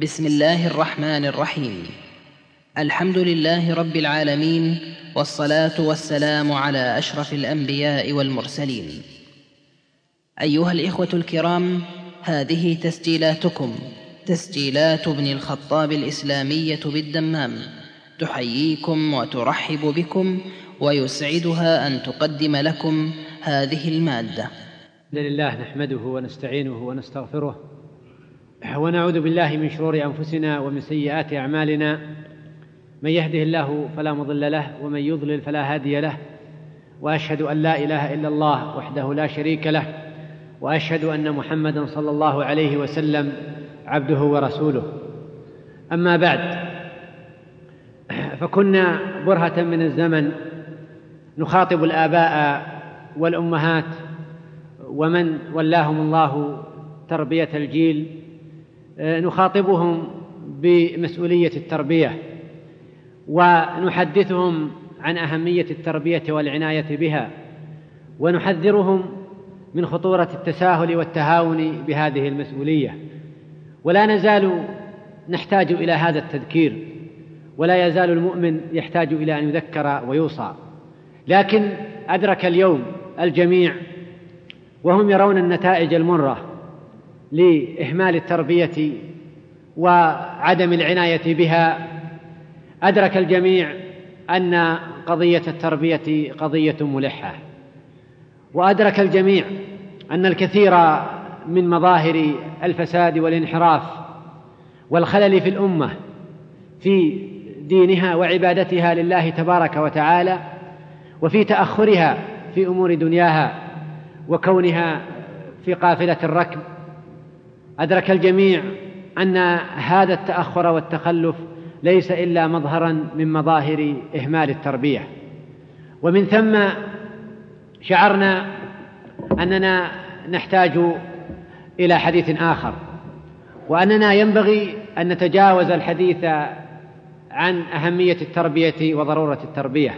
بسم الله الرحمن الرحيم. الحمد لله رب العالمين والصلاة والسلام على أشرف الأنبياء والمرسلين. أيها الإخوة الكرام هذه تسجيلاتكم تسجيلات ابن الخطاب الإسلامية بالدمام. تحييكم وترحب بكم ويسعدها أن تقدم لكم هذه المادة. الحمد لله نحمده ونستعينه ونستغفره ونعوذ بالله من شرور أنفسنا ومن سيئات أعمالنا. من يهده الله فلا مضل له ومن يضلل فلا هادي له. وأشهد أن لا إله إلا الله وحده لا شريك له. وأشهد أن محمدا صلى الله عليه وسلم عبده ورسوله. أما بعد فكنا برهة من الزمن نخاطب الآباء والأمهات ومن ولاهم الله تربية الجيل نخاطبهم بمسؤولية التربية ونحدثهم عن أهمية التربية والعناية بها ونحذرهم من خطورة التساهل والتهاون بهذه المسؤولية. ولا نزال نحتاج إلى هذا التذكير ولا يزال المؤمن يحتاج إلى أن يذكر ويوصى. لكن أدرك اليوم الجميع وهم يرون النتائج المرة لإهمال التربية وعدم العناية بها. أدرك الجميع أن قضية التربية قضية ملحة وأدرك الجميع أن الكثير من مظاهر الفساد والانحراف والخلل في الأمة في دينها وعبادتها لله تبارك وتعالى وفي تأخرها في أمور دنياها وكونها في قافلة الركب أدرك الجميع أن هذا التأخر والتخلف ليس إلا مظهرا من مظاهر إهمال التربية. ومن ثم شعرنا أننا نحتاج إلى حديث آخر وأننا ينبغي أن نتجاوز الحديث عن أهمية التربية وضرورة التربية.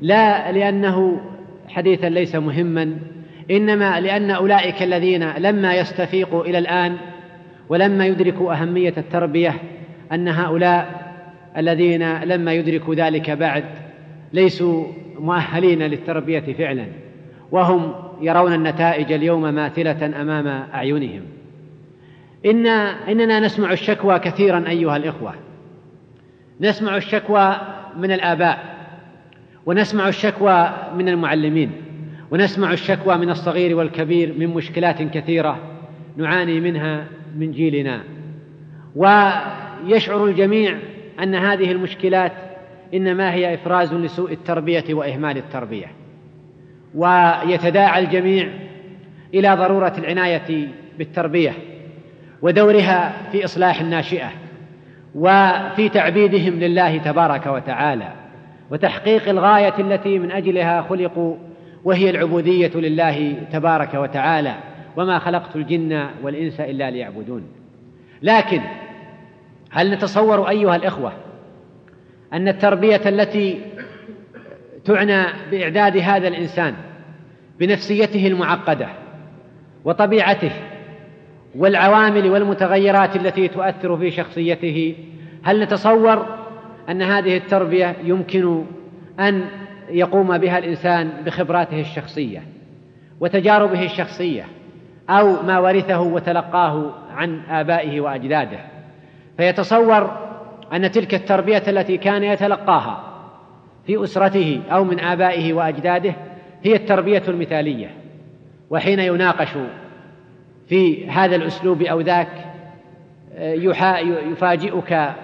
لا لأنه حديثا ليس مهما إنما لأن أولئك الذين لما يستفيقوا إلى الآن ولما يدركوا أهمية التربية أن هؤلاء الذين لما يدركوا ذلك بعد ليسوا مؤهلين للتربية فعلا وهم يرون النتائج اليوم ماثلة أمام أعينهم. إن إننا نسمع الشكوى كثيرا أيها الإخوة. نسمع الشكوى من الآباء ونسمع الشكوى من المعلمين ونسمع الشكوى من الصغير والكبير من مشكلات كثيرة نعاني منها من جيلنا. ويشعر الجميع أن هذه المشكلات إنما هي إفراز لسوء التربية وإهمال التربية. ويتداعى الجميع إلى ضرورة العناية بالتربية ودورها في إصلاح الناشئة وفي تعبيدهم لله تبارك وتعالى وتحقيق الغاية التي من أجلها خلقوا وهي العبودية لله تبارك وتعالى. وما خلقت الجن والإنس إلا ليعبدون. لكن هل نتصور أيها الإخوة أن التربية التي تعنى بإعداد هذا الإنسان بنفسيته المعقدة وطبيعته والعوامل والمتغيرات التي تؤثر في شخصيته هل نتصور أن هذه التربية يمكن أن يقوم بها الإنسان بخبراته الشخصية وتجاربه الشخصية أو ما ورثه وتلقاه عن آبائه وأجداده. فيتصور أن تلك التربية التي كان يتلقاها في أسرته أو من آبائه وأجداده هي التربية المثالية. وحين يناقش في هذا الأسلوب أو ذاك يفاجئك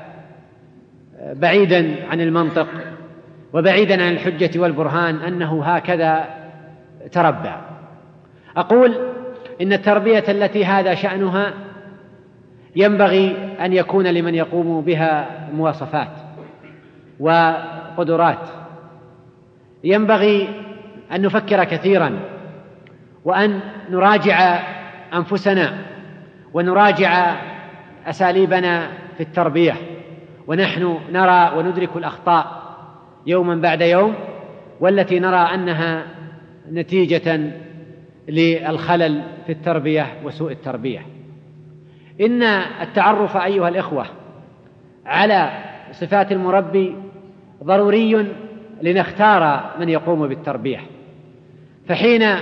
بعيدا عن المنطق وبعيدا عن الحجة والبرهان أنه هكذا تربى. أقول إن التربية التي هذا شأنها ينبغي أن يكون لمن يقوم بها مواصفات وقدرات. ينبغي أن نفكر كثيرا وأن نراجع أنفسنا ونراجع أساليبنا في التربية. ونحن نرى وندرك الأخطاء يوما بعد يوم والتي نرى أنها نتيجة للخلل في التربية وسوء التربية. إن التعرف أيها الإخوة على صفات المربي ضروري لنختار من يقوم بالتربية. فحين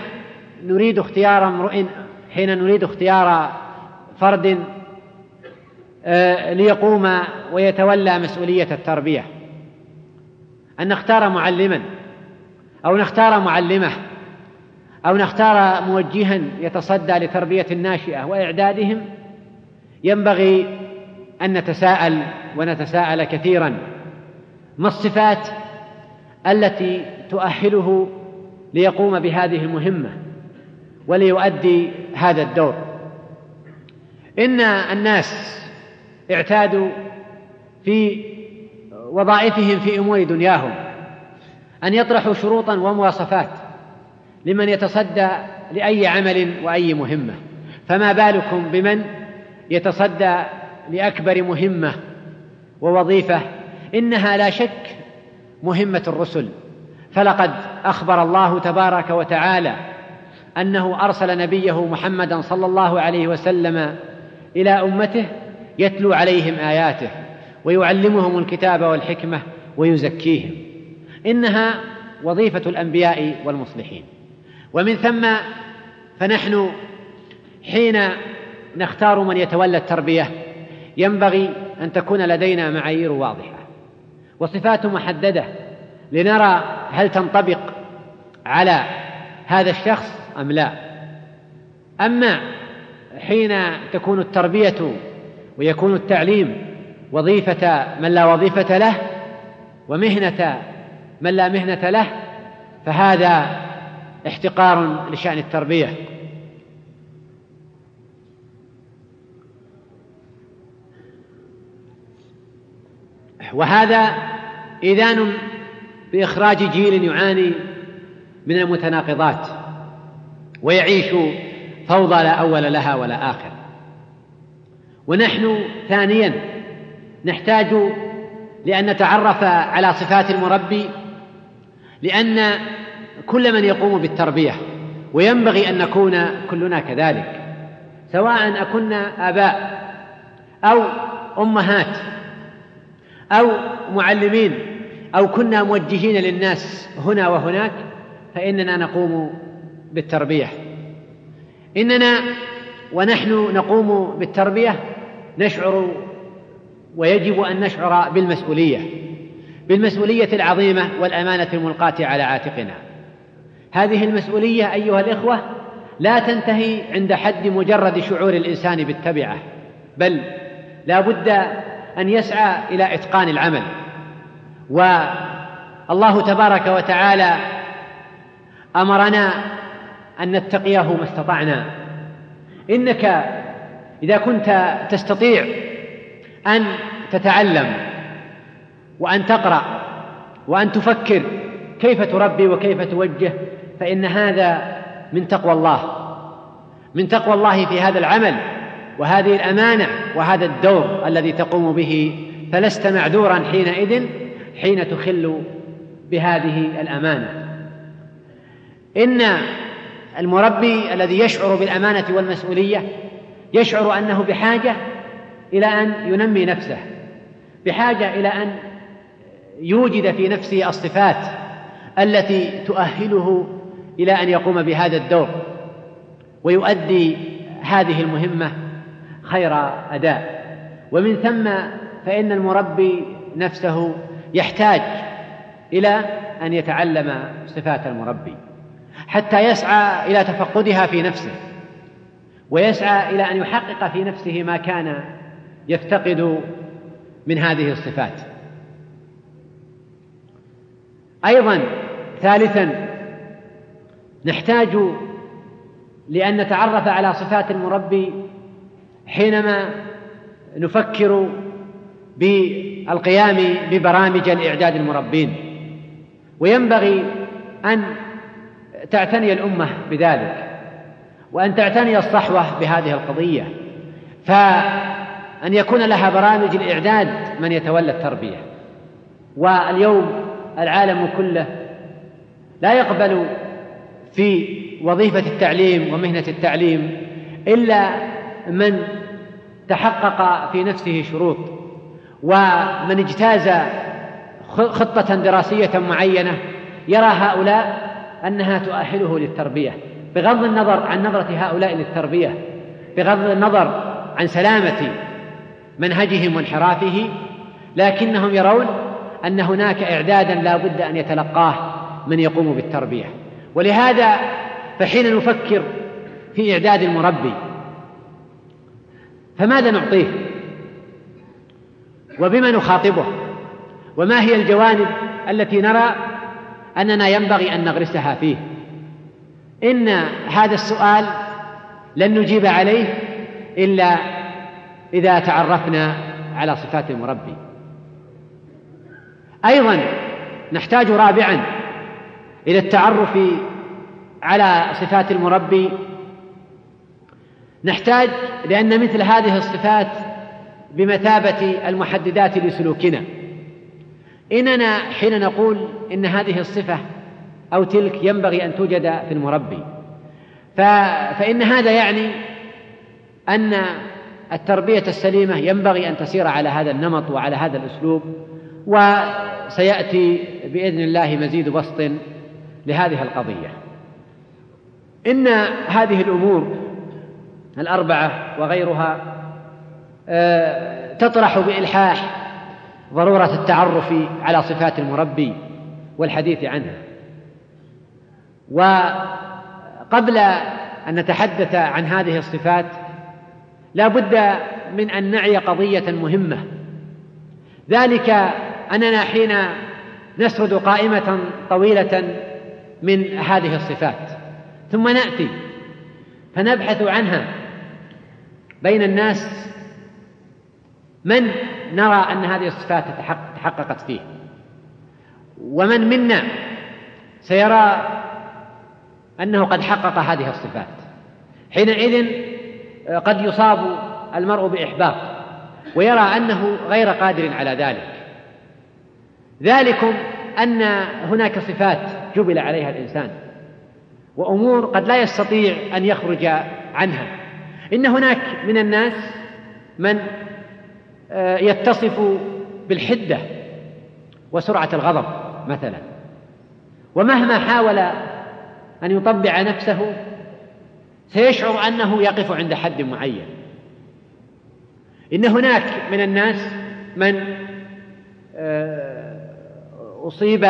نريد اختيار امرئ حين نريد اختيار فرد آه، ليقوم ويتولى مسؤولية التربية. أن نختار معلما أو نختار معلمة. أو نختار موجها يتصدى لتربية الناشئة وإعدادهم ينبغي أن نتساءل ونتساءل كثيرا ما الصفات التي تؤهله ليقوم بهذه المهمة وليؤدي هذا الدور؟ إن الناس اعتادوا في وظائفهم في أمور دنياهم أن يطرحوا شروطا ومواصفات لمن يتصدى لأي عمل وأي مهمة. فما بالكم بمن يتصدى لأكبر مهمة ووظيفة؟ إنها لا شك مهمة الرسل. فلقد أخبر الله تبارك وتعالى أنه أرسل نبيه محمدا صلى الله عليه وسلم إلى أمته يتلو عليهم آياته ويعلمهم الكتاب والحكمة ويزكيهم. إنها وظيفة الأنبياء والمصلحين. ومن ثم فنحن حين نختار من يتولى التربية ينبغي أن تكون لدينا معايير واضحة وصفات محددة لنرى هل تنطبق على هذا الشخص أم لا. أما حين تكون التربية ويكون التعليم وظيفة من لا وظيفة له ومهنة من لا مهنة له فهذا احتقار لشأن التربية. وهذا إذان بإخراج جيل يعاني من المتناقضات ويعيش فوضى لا أول لها ولا آخر. ونحن ثانيا نحتاج لأن نتعرف على صفات المربي لأن كل من يقوم بالتربية وينبغي أن نكون كلنا كذلك سواء أكنا آباء أو أمهات أو معلمين أو كنا موجهين للناس هنا وهناك فإننا نقوم بالتربية. إننا ونحن نقوم بالتربية نشعر ويجب أن نشعر بالمسؤولية بالمسؤولية العظيمة والأمانة الملقاة على عاتقنا. هذه المسؤولية أيها الإخوة لا تنتهي عند حد مجرد شعور الإنسان بالتبعة بل لا بد أن يسعى إلى إتقان العمل. والله تبارك وتعالى أمرنا أن نتقيه ما استطعنا. إنك إذا كنت تستطيع أن تتعلم وأن تقرأ وأن تفكر كيف تربي وكيف توجه فإن هذا من تقوى الله من تقوى الله في هذا العمل وهذه الأمانة وهذا الدور الذي تقوم به. فلست معذورا حينئذ حين تخل بهذه الأمانة. إن المربي الذي يشعر بالأمانة والمسؤولية يشعر أنه بحاجة إلى أن ينمي نفسه بحاجة إلى أن يوجد في نفسه الصفات التي تؤهله إلى أن يقوم بهذا الدور ويؤدي هذه المهمة خير أداء. ومن ثم فإن المربي نفسه يحتاج إلى أن يتعلم صفات المربي حتى يسعى إلى تفقدها في نفسه ويسعى إلى أن يحقق في نفسه ما كان يفتقد من هذه الصفات. أيضا ثالثا نحتاج لأن نتعرف على صفات المربي حينما نفكر بالقيام ببرامج الاعداد المربين. وينبغي أن تعتني الأمة بذلك وأن تعتني الصحوة بهذه القضية ف أن يكون لها برامج الإعداد من يتولى التربية. واليوم العالم كله لا يقبل في وظيفة التعليم ومهنة التعليم إلا من تحقق في نفسه شروط ومن اجتاز خطة دراسية معينة يرى هؤلاء أنها تؤهله للتربية. بغض النظر عن نظرة هؤلاء للتربية بغض النظر عن سلامة منهجهم وانحرافه لكنهم يرون أن هناك إعدادا لا بد أن يتلقاه من يقوم بالتربية. ولهذا فحين نفكر في إعداد المربي فماذا نعطيه؟ وبما نخاطبه؟ وما هي الجوانب التي نرى أننا ينبغي أن نغرسها فيه؟ إن هذا السؤال لن نجيب عليه إلا إذا تعرفنا على صفات المربي. أيضا نحتاج رابعا إلى التعرف على صفات المربي. نحتاج لأن مثل هذه الصفات بمثابة المحددات لسلوكنا. إننا حين نقول إن هذه الصفة أو تلك ينبغي أن توجد في المربي فإن هذا يعني أن التربية السليمة ينبغي أن تسير على هذا النمط وعلى هذا الأسلوب وسيأتي بإذن الله مزيد بسط لهذه القضية. إن هذه الأمور الأربعة وغيرها آه، تطرح بإلحاح ضرورة التعرف على صفات المربي والحديث عنها. وقبل أن نتحدث عن هذه الصفات لا بد من أن نعي قضية مهمة. ذلك أننا حين نسرد قائمة طويلة من هذه الصفات. ثم نأتي. فنبحث عنها بين الناس من نرى أن هذه الصفات تحققت فيه. ومن منا سيرى أنه قد حقق هذه الصفات. حينئذ قد يصاب المرء بإحباط ويرى أنه غير قادر على ذلك. ذلكم أن هناك صفات جبل عليها الإنسان. وأمور قد لا يستطيع أن يخرج عنها. إن هناك من الناس من آه، يتصف بالحدة وسرعة الغضب مثلا. ومهما حاول أن يطبع نفسه سيشعر أنه يقف عند حد معين. إن هناك من الناس من آه، أصيب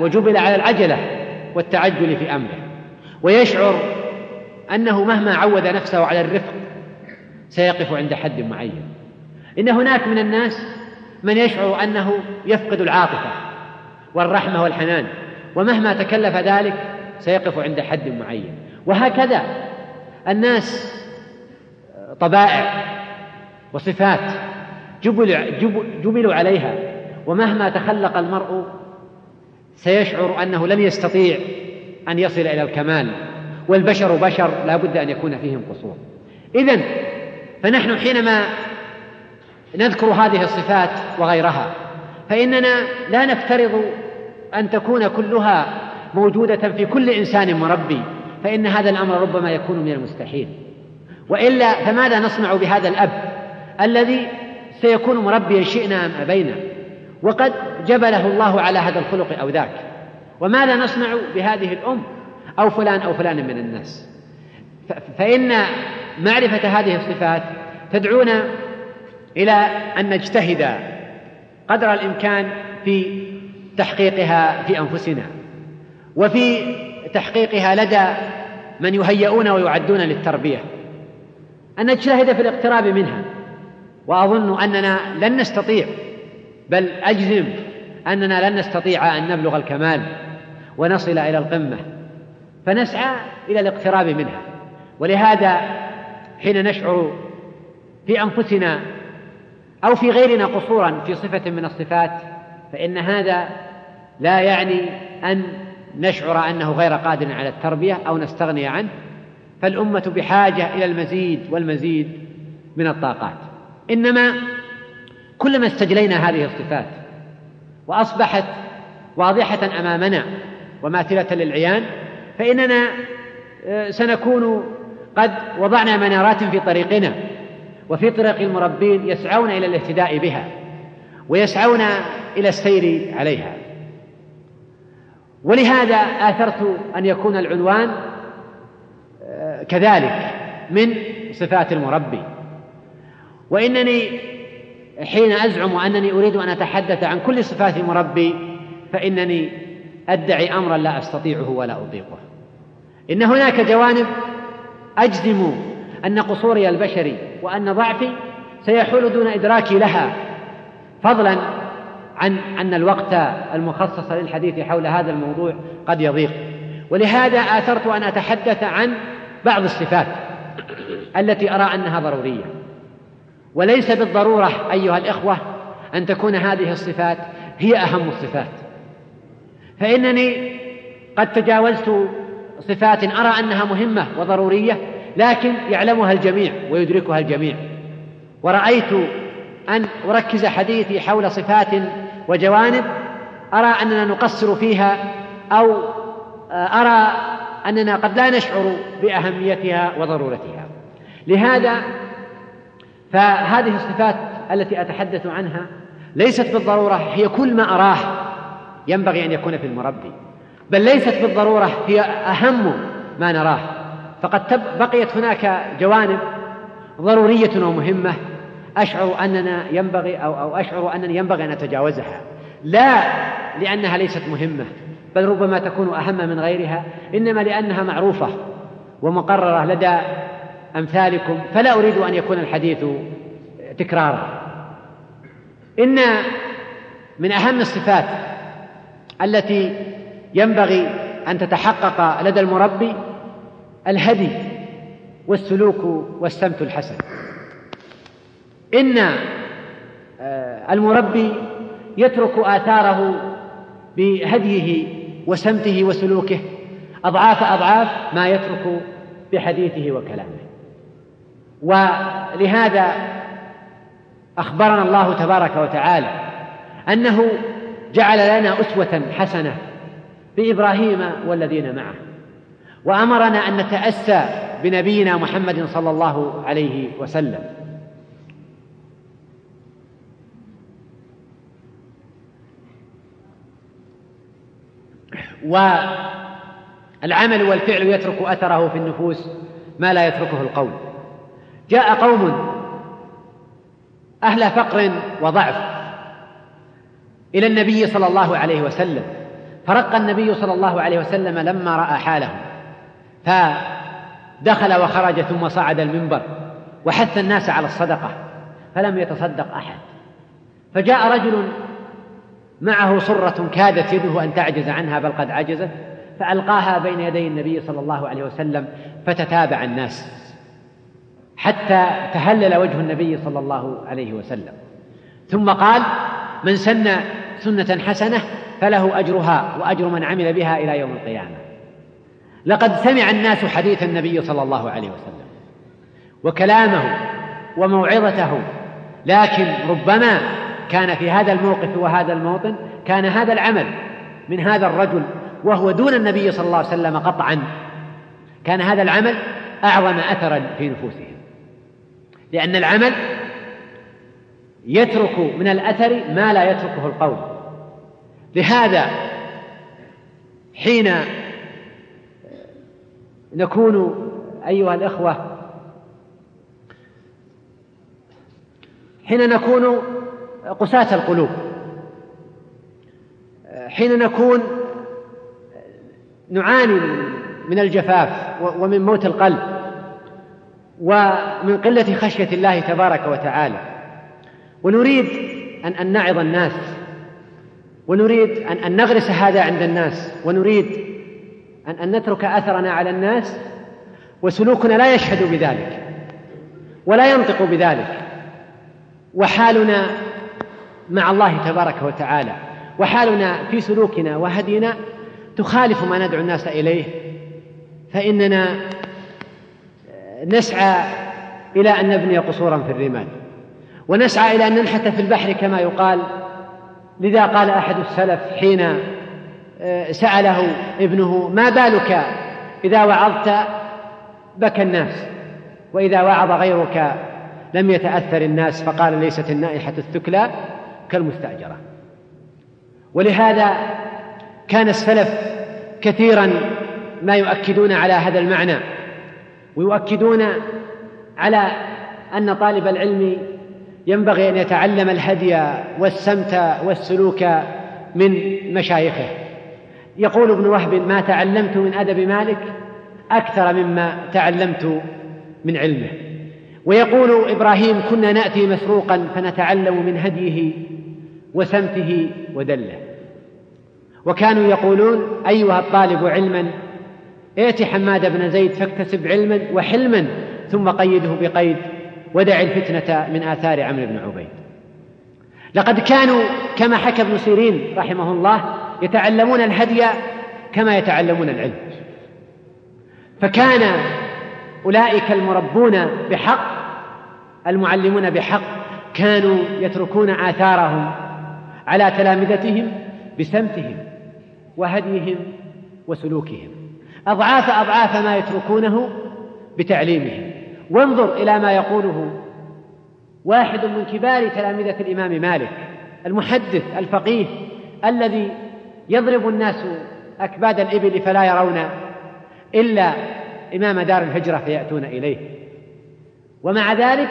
وجبل على العجلة والتعجل في أمره. ويشعر أنه مهما عود نفسه على الرفق سيقف عند حد معين. إن هناك من الناس من يشعر أنه يفقد العاطفة والرحمة والحنان ومهما تكلف ذلك سيقف عند حد معين. وهكذا الناس طبائع وصفات جبل جبلوا عليها ومهما تخلق المرء سيشعر أنه لن يستطيع أن يصل إلى الكمال والبشر بشر لا بد أن يكون فيهم قصور. إذن فنحن حينما نذكر هذه الصفات وغيرها فإننا لا نفترض أن تكون كلها موجودة في كل إنسان مربي فإن هذا الأمر ربما يكون من المستحيل. وإلا فماذا نصنع بهذا الأب الذي سيكون مربيا شئنا أم أبينا؟ وقد جبله الله على هذا الخلق أو ذاك. وماذا نصنع بهذه الأم؟ أو فلان أو فلان من الناس. فإن معرفة هذه الصفات تدعونا إلى أن نجتهد قدر الإمكان في تحقيقها في أنفسنا. وفي تحقيقها لدى من يهيئون ويعدون للتربية. أن نجتهد في الاقتراب منها. وأظن أننا لن نستطيع بل أجزم أننا لن نستطيع أن نبلغ الكمال ونصل إلى القمة فنسعى إلى الاقتراب منها. ولهذا حين نشعر في أنفسنا أو في غيرنا قصورا في صفة من الصفات فإن هذا لا يعني أن نشعر أنه غير قادر على التربية أو نستغني عنه فالأمة بحاجة إلى المزيد والمزيد من الطاقات. إنما كلما استجلينا هذه الصفات وأصبحت واضحة أمامنا وماثلة للعيان فإننا آه، سنكون قد وضعنا منارات في طريقنا وفي طريق المربين يسعون إلى الاهتداء بها ويسعون إلى السير عليها. ولهذا آثرت أن يكون العنوان آه، كذلك من صفات المربي. وإنني حين أزعم أنني أريد أن أتحدث عن كل صفات المربي فإنني أدعي أمرا لا أستطيعه ولا أطيقه إن هناك جوانب أجزم أن قصوري البشري وأن ضعفي سيحول دون إدراكي لها فضلا عن أن الوقت المخصص للحديث حول هذا الموضوع قد يضيق. ولهذا آثرت أن أتحدث عن بعض الصفات التي أرى أنها ضرورية. وليس بالضرورة أيها الإخوة أن تكون هذه الصفات هي أهم الصفات. فإنني قد تجاوزت صفات أرى أنها مهمة وضرورية لكن يعلمها الجميع ويدركها الجميع. ورأيت أن أركز حديثي حول صفات وجوانب أرى أننا نقصر فيها أو أرى أننا قد لا نشعر بأهميتها وضرورتها. لهذا فهذه الصفات التي أتحدث عنها ليست بالضرورة هي كل ما أراه ينبغي أن يكون في المربي بل ليست بالضرورة هي أهم ما نراه. فقد بقيت هناك جوانب ضرورية ومهمة أشعر أننا ينبغي أو, أو أشعر أنني ينبغي أن أتجاوزها. لا لأنها ليست مهمة بل ربما تكون أهم من غيرها إنما لأنها معروفة ومقررة لدى أمثالكم فلا أريد أن يكون الحديث تكرارا. إن من أهم الصفات التي ينبغي أن تتحقق لدى المربي الهدي والسلوك والسمت الحسن. إن آه، المربي يترك آثاره بهديه وسمته وسلوكه أضعاف أضعاف ما يترك بحديثه وكلامه. ولهذا أخبرنا الله تبارك وتعالى أنه جعل لنا أسوة حسنة بإبراهيم والذين معه وأمرنا أن نتأسى بنبينا محمد صلى الله عليه وسلم. والعمل والفعل يترك أثره في النفوس ما لا يتركه القول. جاء قوم أهل فقر وضعف إلى النبي صلى الله عليه وسلم فرق النبي صلى الله عليه وسلم لما رأى حالهم فدخل وخرج ثم صعد المنبر وحث الناس على الصدقة فلم يتصدق أحد فجاء رجل معه صرة كادت يده أن تعجز عنها بل قد عجزت فألقاها بين يدي النبي صلى الله عليه وسلم فتتابع الناس. حتى تهلل وجه النبي صلى الله عليه وسلم. ثم قال من سن سنة حسنة فله أجرها وأجر من عمل بها إلى يوم القيامة. لقد سمع الناس حديث النبي صلى الله عليه وسلم وكلامه وموعظته لكن ربما كان في هذا الموقف وهذا الموطن كان هذا العمل من هذا الرجل وهو دون النبي صلى الله عليه وسلم قطعا. كان هذا العمل أعظم أثرا في نفوسهم لأن العمل يترك من الأثر ما لا يتركه القول لهذا حين نكون أيها الإخوة حين نكون قساة القلوب حين نكون نعاني من الجفاف ومن موت القلب ومن قلة خشية الله تبارك وتعالى. ونريد أن أن نعظ الناس. ونريد أن أن نغرس هذا عند الناس. ونريد أن أن نترك أثرنا على الناس. وسلوكنا لا يشهد بذلك. ولا ينطق بذلك. وحالنا مع الله تبارك وتعالى. وحالنا في سلوكنا وهدينا تخالف ما ندعو الناس إليه. فإننا نسعى إلى أن نبني قصورا في الرمال ونسعى إلى أن ننحت في البحر كما يقال. لذا قال أحد السلف حين آه، سأله ابنه ما بالك إذا وعظت بكى الناس وإذا وعظ غيرك لم يتأثر الناس؟ فقال ليست النائحة الثكلى كالمستأجرة. ولهذا كان السلف كثيرا ما يؤكدون على هذا المعنى ويؤكدون على أن طالب العلم ينبغي أن يتعلم الهدي والسمت والسلوك من مشايخه. يقول ابن وهب ما تعلمت من أدب مالك أكثر مما تعلمت من علمه. ويقول إبراهيم كنا نأتي مسروقا فنتعلم من هديه وسمته ودله. وكانوا يقولون أيها الطالب علما ائت حماد بن زيد فاكتسب علما وحلما ثم قيده بقيد ودع الفتنة من آثار عمرو بن عبيد. لقد كانوا كما حكى ابن سيرين رحمه الله يتعلمون الهدي كما يتعلمون العلم. فكان أولئك المربون بحق المعلمون بحق كانوا يتركون آثارهم على تلامذتهم بسمتهم وهديهم وسلوكهم. أضعاف أضعاف ما يتركونه بتعليمهم وانظر إلى ما يقوله واحد من كبار تلامذة الإمام مالك المحدث الفقيه الذي يضرب الناس أكباد الإبل فلا يرون إلا إمام دار الهجرة فيأتون إليه. ومع ذلك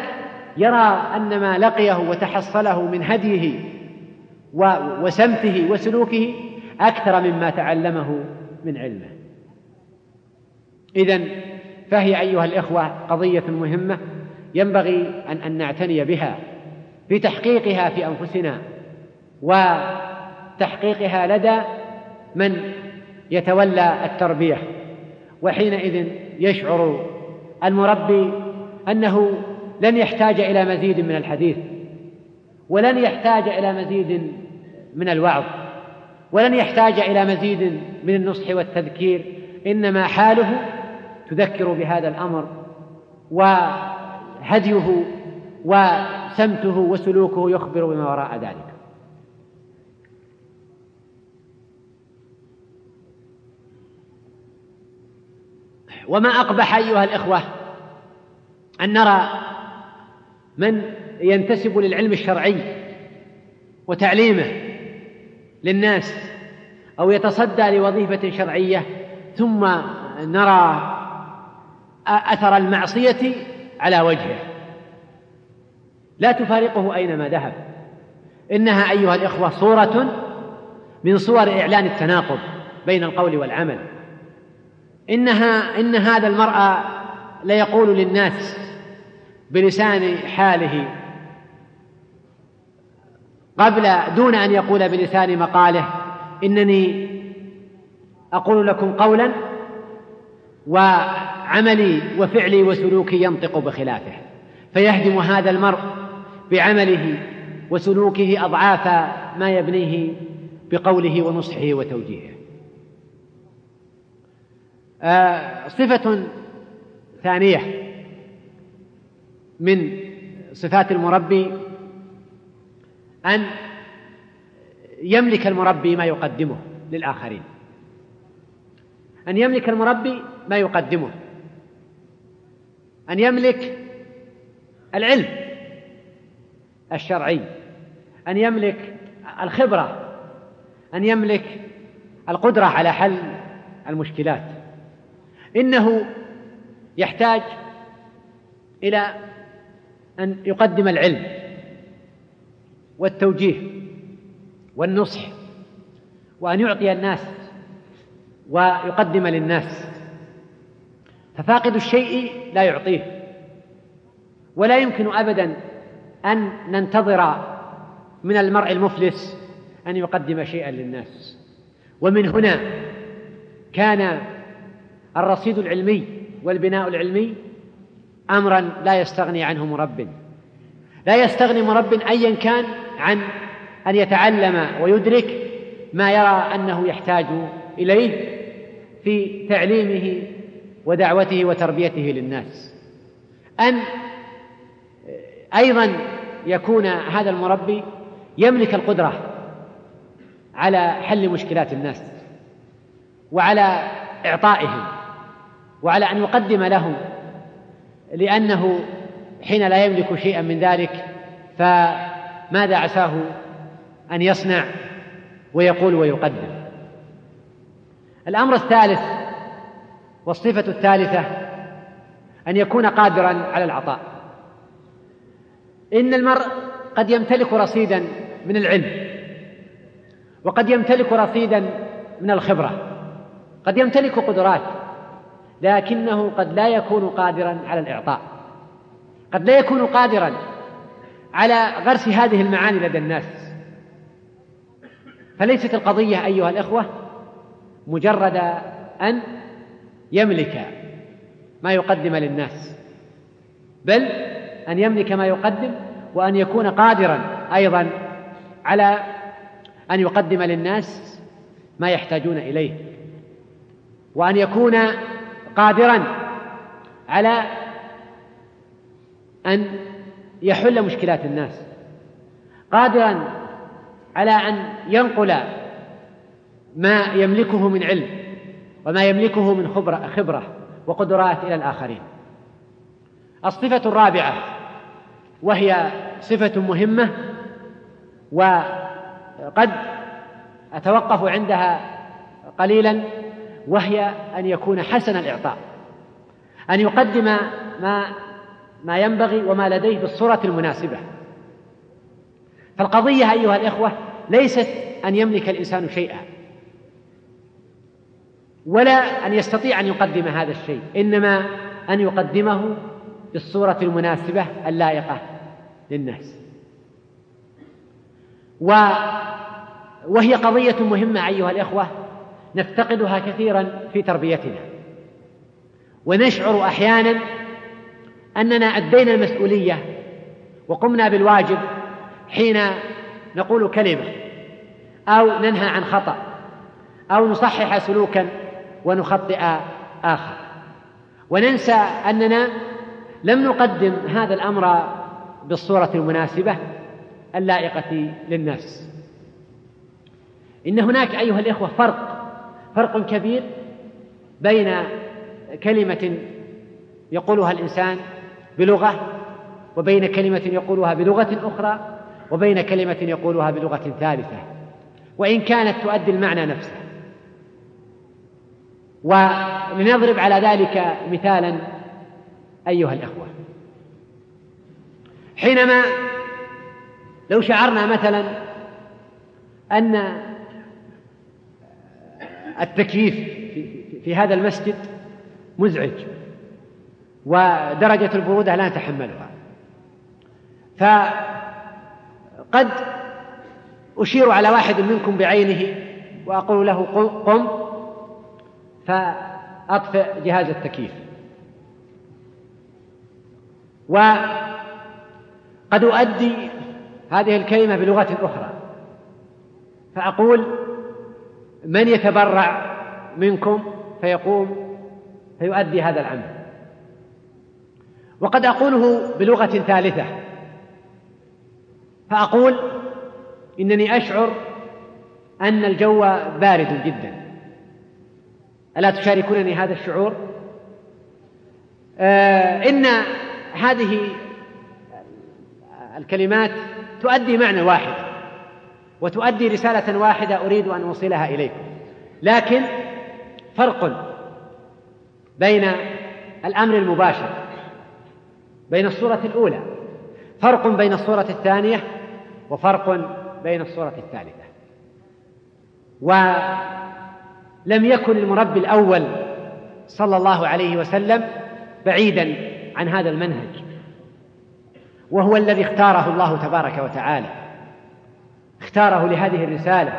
يرى أن ما لقيه وتحصله من هديه وسمته وسلوكه أكثر مما تعلمه من علمه. إذا فهي أيها الإخوة قضية مهمة ينبغي أن أن نعتني بها في تحقيقها في أنفسنا وتحقيقها لدى من يتولى التربية وحينئذ يشعر المربي أنه لن يحتاج إلى مزيد من الحديث ولن يحتاج إلى مزيد من الوعظ ولن يحتاج إلى مزيد من النصح والتذكير إنما حاله تذكر بهذا الأمر وهديه وسمته وسلوكه يخبر بما وراء ذلك. وما أقبح أيها الإخوة أن نرى من ينتسب للعلم الشرعي وتعليمه للناس أو يتصدى لوظيفة شرعية ثم نرى أثر المعصية على وجهه. لا تفارقه أينما ذهب. إنها أيها الإخوة صورة من صور إعلان التناقض بين القول والعمل. إنها إن هذا المرأة ليقول للناس بلسان حاله قبل دون أن يقول بلسان مقاله إنني أقول لكم قولا وعملي وفعلي وسلوكي ينطق بخلافه فيهدم هذا المرء بعمله وسلوكه أضعاف ما يبنيه بقوله ونصحه وتوجيهه. آه صفة ثانية من صفات المربي أن يملك المربي ما يقدمه للآخرين. أن يملك المربي ما يقدمه. أن يملك العلم الشرعي أن يملك الخبرة أن يملك القدرة على حل المشكلات. إنه يحتاج إلى أن يقدم العلم والتوجيه والنصح وأن يعطي الناس ويقدم للناس. ففاقد الشيء لا يعطيه. ولا يمكن ابدا أن ننتظر من المرء المفلس أن يقدم شيئا للناس. ومن هنا كان الرصيد العلمي والبناء العلمي امرا لا يستغني عنه مرب. لا يستغني مرب ايا كان عن أن يتعلم ويدرك ما يرى أنه يحتاج إليه في تعليمه ودعوته وتربيته للناس. أن أيضا يكون هذا المربي يملك القدرة على حل مشكلات الناس وعلى إعطائهم وعلى أن يقدم لهم لأنه حين لا يملك شيئا من ذلك فماذا عساه أن يصنع ويقول ويقدم؟ الأمر الثالث والصفة الثالثة أن يكون قادرا على العطاء. إن المرء قد يمتلك رصيدا من العلم وقد يمتلك رصيدا من الخبرة قد يمتلك قدرات لكنه قد لا يكون قادرا على الإعطاء قد لا يكون قادرا على غرس هذه المعاني لدى الناس. فليست القضية أيها الإخوة مجرد أن يملك ما يقدم للناس بل أن يملك ما يقدم وأن يكون قادرا أيضا على أن يقدم للناس ما يحتاجون إليه وأن يكون قادرا على أن يحل مشكلات الناس قادرا على أن ينقل ما يملكه من علم. وما يملكه من خبرة, خبرة وقدرات إلى الآخرين. الصفة الرابعة وهي صفة مهمة وقد أتوقف عندها قليلا وهي أن يكون حسن الإعطاء. أن يقدم ما ما ينبغي وما لديه بالصورة المناسبة. فالقضية أيها الإخوة ليست أن يملك الإنسان شيئا. ولا أن يستطيع أن يقدم هذا الشيء إنما أن يقدمه بالصورة المناسبة اللائقة للناس. و وهي قضية مهمة أيها الإخوة نفتقدها كثيرا في تربيتنا. ونشعر أحيانا أننا أدينا المسؤولية وقمنا بالواجب حين نقول كلمة أو ننهى عن خطأ أو نصحح سلوكا ونخطئ آخر. وننسى أننا لم نقدم هذا الأمر بالصورة المناسبة اللائقة للناس. إن هناك أيها الإخوة فرق فرق كبير بين كلمة يقولها الإنسان بلغة وبين كلمة يقولها بلغة أخرى وبين كلمة يقولها بلغة ثالثة. وإن كانت تؤدي المعنى نفسه. ولنضرب على ذلك مثالا أيها الأخوة. حينما لو شعرنا مثلا أن التكييف في هذا المسجد مزعج ودرجة البرودة لا نتحملها فقد أشير على واحد منكم بعينه وأقول له قم فأطفئ جهاز التكييف. وقد أؤدي هذه الكلمة بلغة أخرى. فأقول من يتبرع منكم فيقوم فيؤدي هذا العمل وقد أقوله بلغة ثالثة. فأقول إنني أشعر أن الجو بارد جدا. ألا تشاركونني هذا الشعور؟ آه إن هذه الكلمات تؤدي معنى واحد وتؤدي رسالة واحدة أريد أن أوصلها إليكم لكن فرق بين الأمر المباشر بين الصورة الأولى فرق بين الصورة الثانية وفرق بين الصورة الثالثة ولم يكن المربي الأول صلى الله عليه وسلم بعيدا عن هذا المنهج وهو الذي اختاره الله تبارك وتعالى. اختاره لهذه الرسالة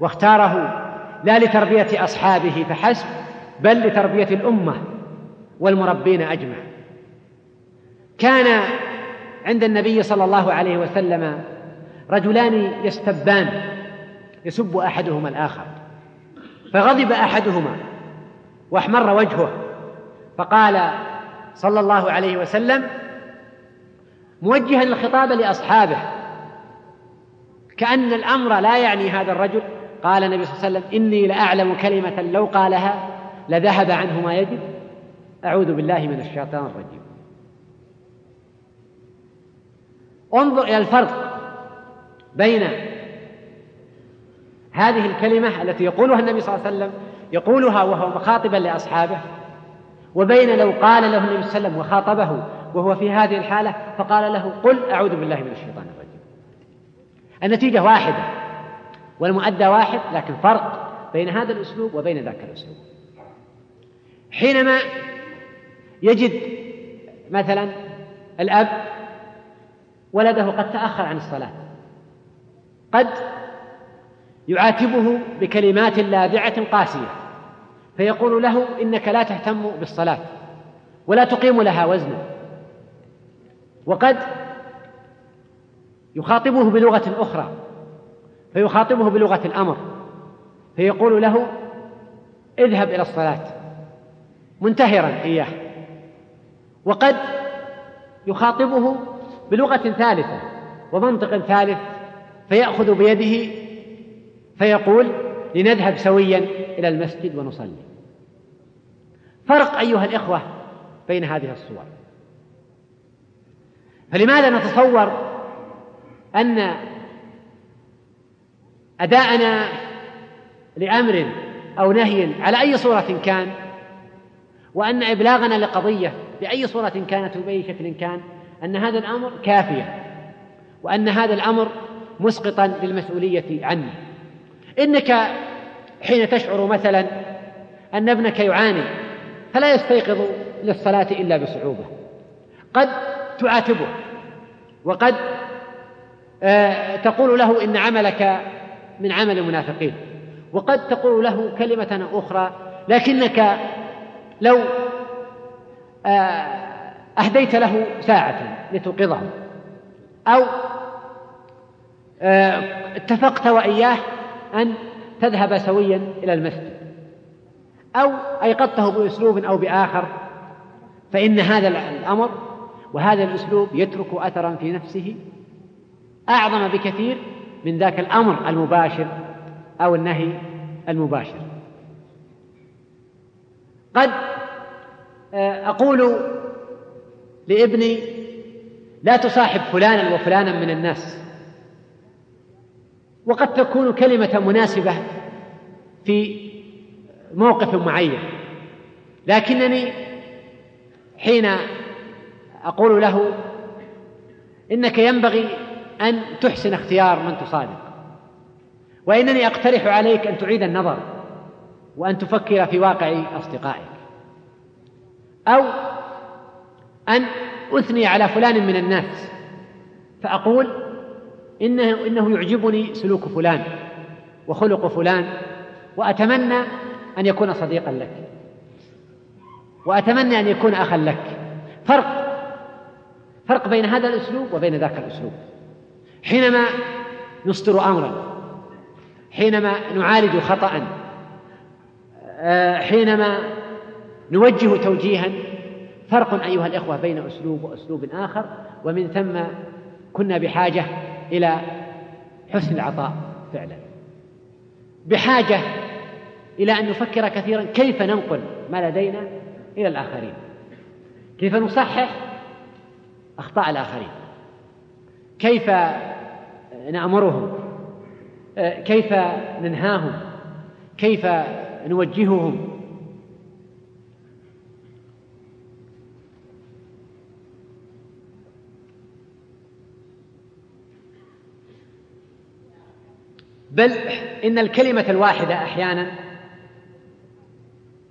واختاره لا لتربية أصحابه فحسب بل لتربية الأمة والمربين أجمع. كان عند النبي صلى الله عليه وسلم رجلان يستبان يسب أحدهما الآخر. فغضب أحدهما واحمر وجهه فقال صلى الله عليه وسلم موجها الخطاب لأصحابه كأن الأمر لا يعني هذا الرجل قال النبي صلى الله عليه وسلم إني لأعلم كلمة لو قالها لذهب عنه ما يجب أعوذ بالله من الشيطان الرجيم انظر إلى الفرق بين هذه الكلمة التي يقولها النبي صلى الله عليه وسلم يقولها وهو مخاطبا لأصحابه وبين لو قال له النبي صلى الله عليه وسلم وخاطبه وهو في هذه الحالة فقال له قل أعوذ بالله من الشيطان الرجيم. النتيجة واحدة والمؤدى واحد لكن فرق بين هذا الأسلوب وبين ذاك الأسلوب. حينما يجد مثلا الأب ولده قد تأخر عن الصلاة قد يعاتبه بكلمات لاذعة قاسية فيقول له إنك لا تهتم بالصلاة ولا تقيم لها وزنا. وقد يخاطبه بلغة أخرى فيخاطبه بلغة الأمر فيقول له اذهب إلى الصلاة منتهرا إياه. وقد يخاطبه بلغة ثالثة ومنطق ثالث فيأخذ بيده فيقول لنذهب سويا إلى المسجد ونصلي. فرق أيها الإخوة بين هذه الصور. فلماذا نتصور أن أداءنا لأمر أو نهي على أي صورة كان وأن إبلاغنا لقضية بأي صورة كانت وبأي شكل كان أن هذا الأمر كافية وأن هذا الأمر مسقطا للمسؤولية عنه. إنك حين تشعر مثلا أن ابنك يعاني فلا يستيقظ للصلاة إلا بصعوبة. قد تعاتبه وقد آه، تقول له إن عملك من عمل المنافقين وقد تقول له كلمة أخرى لكنك لو آه، أهديت له ساعة لتوقظه أو آه، اتفقت وإياه أن تذهب سويا إلى المسجد. أو أيقظته بأسلوب أو بآخر فإن هذا الأمر وهذا الأسلوب يترك أثرا في نفسه أعظم بكثير من ذاك الأمر المباشر أو النهي المباشر. قد آه، أقول لابني لا تصاحب فلانا وفلانا من الناس. وقد تكون كلمة مناسبة في موقف معين. لكنني حين أقول له إنك ينبغي أن تحسن اختيار من تصادق وإنني أقترح عليك أن تعيد النظر وأن تفكر في واقع أصدقائك أو أن أثني على فلان من الناس فأقول إنه, إنه يعجبني سلوك فلان وخلق فلان وأتمنى أن يكون صديقا لك. وأتمنى أن يكون أخا لك. فرق فرق بين هذا الأسلوب وبين ذاك الأسلوب. حينما نصدر أمرا حينما نعالج خطأ آه، حينما نوجه توجيها فرق أيها الإخوة بين أسلوب وأسلوب آخر. ومن ثم كنا بحاجة إلى حسن العطاء فعلا. بحاجة إلى أن نفكر كثيرا كيف ننقل ما لدينا إلى الآخرين. كيف نصحح أخطاء الآخرين. كيف نأمرهم. كيف ننهاهم. كيف نوجههم. بل إن الكلمة الواحدة أحيانا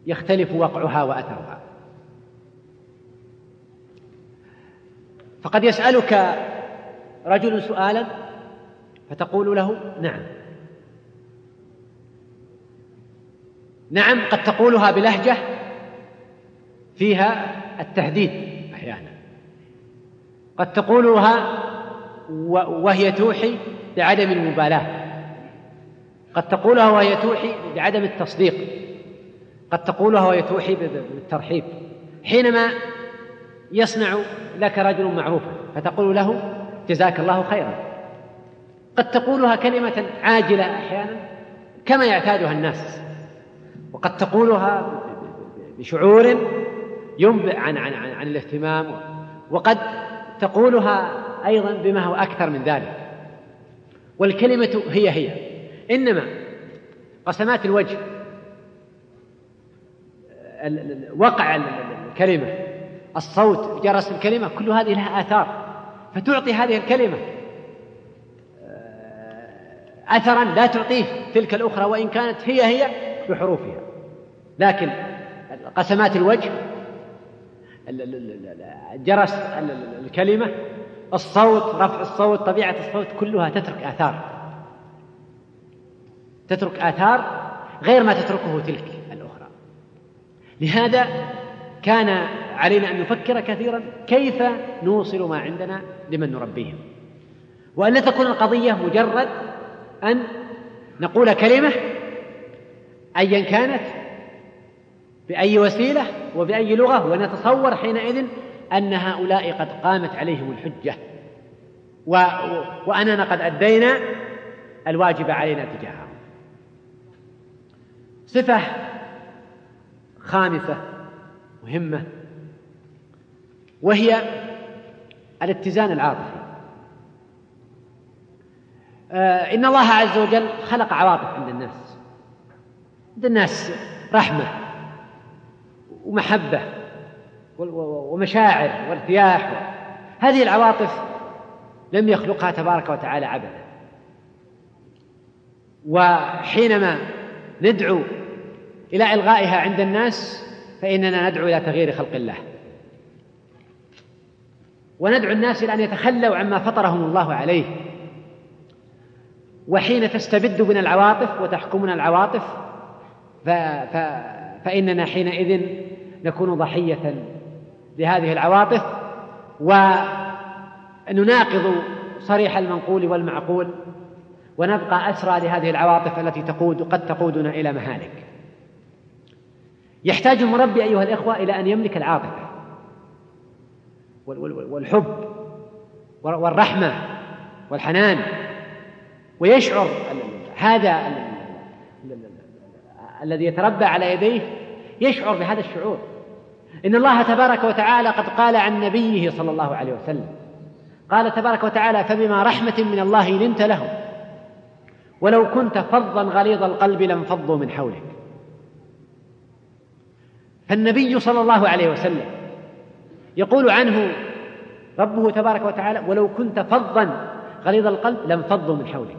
يختلف وقعها وأثرها. فقد يسألك رجل سؤالا فتقول له نعم. نعم قد تقولها بلهجة فيها التهديد أحيانا. قد تقولها وهي توحي بعدم المبالاة. قد تقولها وهي توحي بعدم التصديق. قد تقولها وهي توحي بالترحيب. حينما يصنع لك رجل معروفا فتقول له جزاك الله خيرا. قد تقولها كلمة عاجلة أحيانا كما يعتادها الناس. وقد تقولها بشعور ينبئ عن عن عن, عن الاهتمام. وقد تقولها أيضا بما هو أكثر من ذلك. والكلمة هي هي. إنما قسمات الوجه. وقع الكلمة الصوت جرس الكلمة كل هذه لها آثار. فتعطي هذه الكلمة أثرا لا تعطيه تلك الأخرى وإن كانت هي هي بحروفها. لكن قسمات الوجه جرس الكلمة الصوت رفع الصوت طبيعة الصوت كلها تترك آثار. تترك آثار غير ما تتركه تلك الأخرى. لهذا كان علينا أن نفكر كثيرا كيف نوصل ما عندنا لمن نربيهم. وأن لا تكون القضية مجرد أن نقول كلمة أيا كانت بأي وسيلة وبأي لغة ونتصور حينئذ أن هؤلاء قد قامت عليهم الحجة. و... وأننا قد أدينا الواجب علينا تجاههم. صفة خامسة مهمة وهي الاتزان العاطفي. آه إن الله عز وجل خلق عواطف عند الناس. عند الناس رحمة ومحبة ومشاعر وارتياح هذه العواطف لم يخلقها تبارك وتعالى عبدا وحينما ندعو إلى إلغائها عند الناس فإننا ندعو إلى تغيير خلق الله. وندعو الناس إلى أن يتخلوا عما فطرهم الله عليه. وحين تستبد بنا العواطف وتحكمنا العواطف ف... ف... فإننا حينئذ نكون ضحية لهذه العواطف ونناقض صريح المنقول والمعقول ونبقى أسرى لهذه العواطف التي تقود قد تقودنا إلى مهالك يحتاج المربي أيها الإخوة إلى أن يملك العاطفة والحب والرحمة والحنان ويشعر هذا الذي يتربى على يديه يشعر بهذا الشعور. إن الله تبارك وتعالى قد قال عن نبيه صلى الله عليه وسلم قال تبارك وتعالى فبما رحمة من الله لنت لهم ولو كنت فظا غليظ القلب لانفضوا من حولك. فالنبي صلى الله عليه وسلم يقول عنه ربه تبارك وتعالى ولو كنت فظا غليظ القلب لانفضوا من حولك.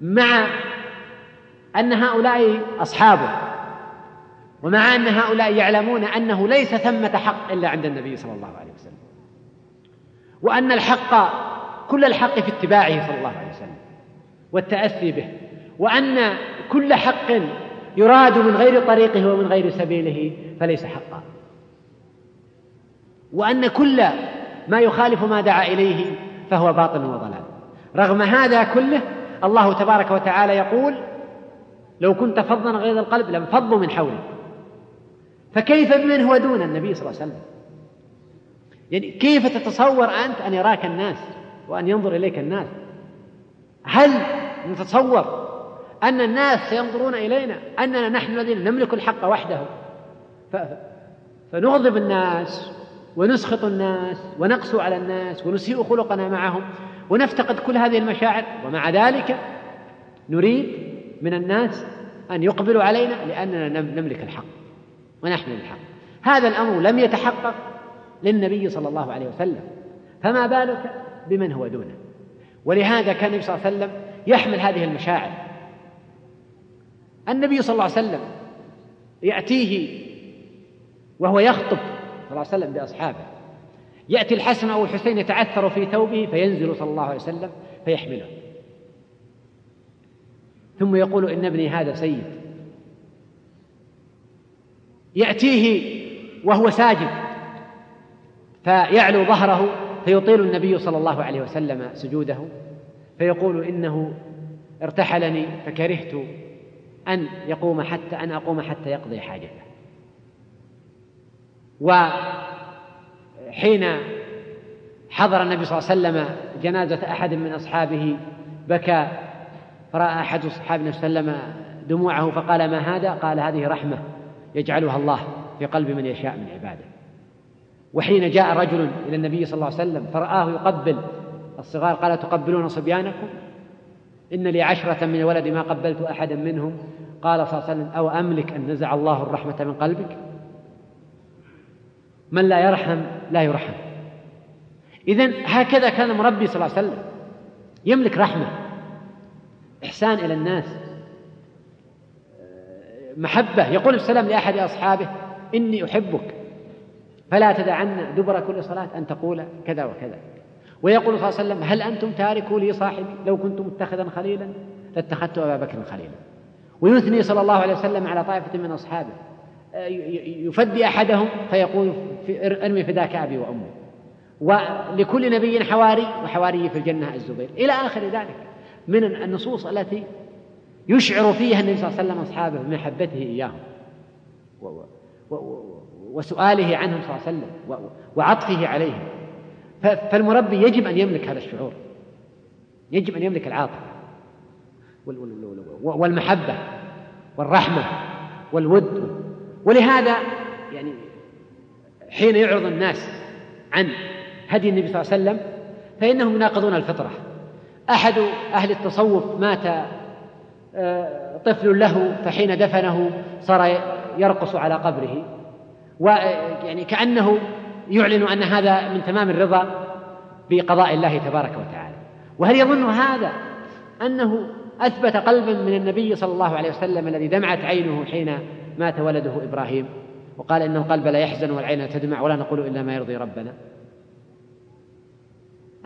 مع أن هؤلاء أصحابه ومع أن هؤلاء يعلمون أنه ليس ثمة حق إلا عند النبي صلى الله عليه وسلم وأن الحق كل الحق في اتباعه صلى الله عليه وسلم والتأسي به وأن كل حق يراد من غير طريقه ومن غير سبيله فليس حقا. وأن كل ما يخالف ما دعا إليه فهو باطل وضلال. رغم هذا كله الله تبارك وتعالى يقول لو كنت فظا غيظ القلب لانفضوا من حولك فكيف بمن هو دون النبي صلى الله عليه وسلم؟ يعني كيف تتصور أنت أن يراك الناس وأن ينظر إليك الناس؟ هل نتصور أن الناس سينظرون إلينا أننا نحن الذين نملك الحق وحده. فنغضب الناس ونسخط الناس ونقسو على الناس ونسيء خلقنا معهم ونفتقد كل هذه المشاعر. ومع ذلك نريد من الناس أن يقبلوا علينا لأننا نملك الحق ونحمل الحق. هذا الأمر لم يتحقق للنبي صلى الله عليه وسلم. فما بالك بمن هو دونه؟ ولهذا كان النبي صلى الله عليه وسلم يحمل هذه المشاعر. النبي صلى الله عليه وسلم يأتيه وهو يخطب صلى الله عليه وسلم بأصحابه. يأتي الحسن أو الحسين يتعثر في ثوبه فينزل صلى الله عليه وسلم فيحمله. ثم يقول إن ابني هذا سيد. يأتيه وهو ساجد فيعلو ظهره فيطيل النبي صلى الله عليه وسلم سجوده فيقول إنه ارتحلني فكرهت أن يقوم حتى أن أقوم حتى يقضي حاجته. وحين حضر النبي صلى الله عليه وسلم جنازة أحد من أصحابه بكى فرأى أحد أصحاب النبي صلى الله عليه وسلم دموعه فقال ما هذا؟ قال هذه رحمة يجعلها الله في قلب من يشاء من عباده. وحين جاء رجل إلى النبي صلى الله عليه وسلم فرآه يقبل الصغار قال تقبلون صبيانكم؟ إن لي عشرة من ولدي ما قبلت أحدا منهم. قال صلى الله عليه وسلم أو أملك أن نزع الله الرحمة من قلبك؟ من لا يرحم لا يرحم. إذا هكذا كان المربي صلى الله عليه وسلم. يملك رحمة إحسان إلى الناس محبة. يقول السلام لأحد أصحابه إني أحبك فلا تدعن دبر كل صلاة أن تقول كذا وكذا. ويقول صلى الله عليه وسلم هل أنتم تاركوا لي صاحبي؟ لو كنت متخذا خليلا لاتخذت أبا بكر خليلا. ويثني صلى الله عليه وسلم على طائفة من أصحابه. يفدي أحدهم فيقول في أرمي فداك أبي وأمي. ولكل نبي حواري وحواري في الجنة الزبير. إلى آخر ذلك من النصوص التي يشعر فيها النبي صلى الله عليه وسلم أصحابه بمحبته إياهم وسؤاله عنهم صلى الله عليه وسلم وعطفه عليهم. فالمربي يجب أن يملك هذا الشعور. يجب أن يملك العاطفة. والمحبة. والرحمة. والود. ولهذا يعني حين يعرض الناس عن هدي النبي صلى الله عليه وسلم فإنهم يناقضون الفطرة. أحد أهل التصوف مات آه، طفل له فحين دفنه صار يرقص على قبره. ويعني كأنه يعلن أن هذا من تمام الرضا بقضاء الله تبارك وتعالى. وهل يظن هذا أنه أثبت قلبا من النبي صلى الله عليه وسلم الذي دمعت عينه حين مات ولده إبراهيم؟ وقال إن القلب لا يحزن والعين تدمع ولا نقول إلا ما يرضي ربنا.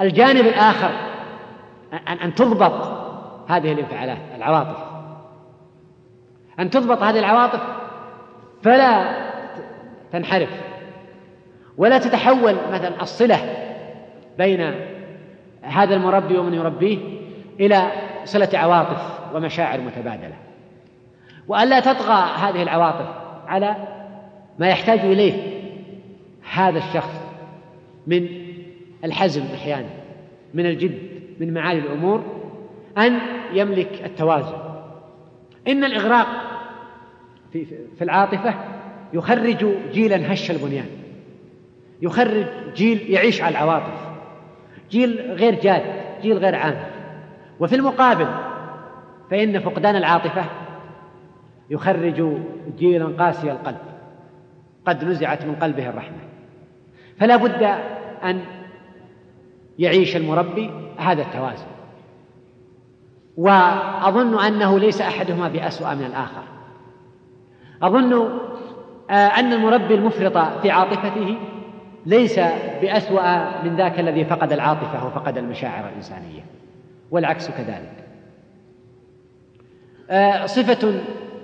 الجانب الآخر أن تضبط هذه الانفعالات العواطف. أن تضبط هذه العواطف فلا تنحرف. ولا تتحول مثلا الصلة بين هذا المربي ومن يربيه إلى صلة عواطف ومشاعر متبادلة. وألا تطغى هذه العواطف على ما يحتاج إليه هذا الشخص من الحزم أحيانا من الجد من معالي الأمور أن يملك التوازن. إن الإغراق في, العاطفة يخرج جيلا هش البنيان. يخرج جيل يعيش على العواطف. جيل غير جاد جيل غير عامل. وفي المقابل فإن فقدان العاطفة يخرج جيلا قاسي القلب. قد نزعت من قلبه الرحمة. فلا بد أن يعيش المربي هذا التوازن. وأظن أنه ليس أحدهما بأسوأ من الآخر. أظن آه، أن المربي المفرط في عاطفته ليس بأسوأ من ذاك الذي فقد العاطفة وفقد المشاعر الإنسانية والعكس كذلك. آه، صفة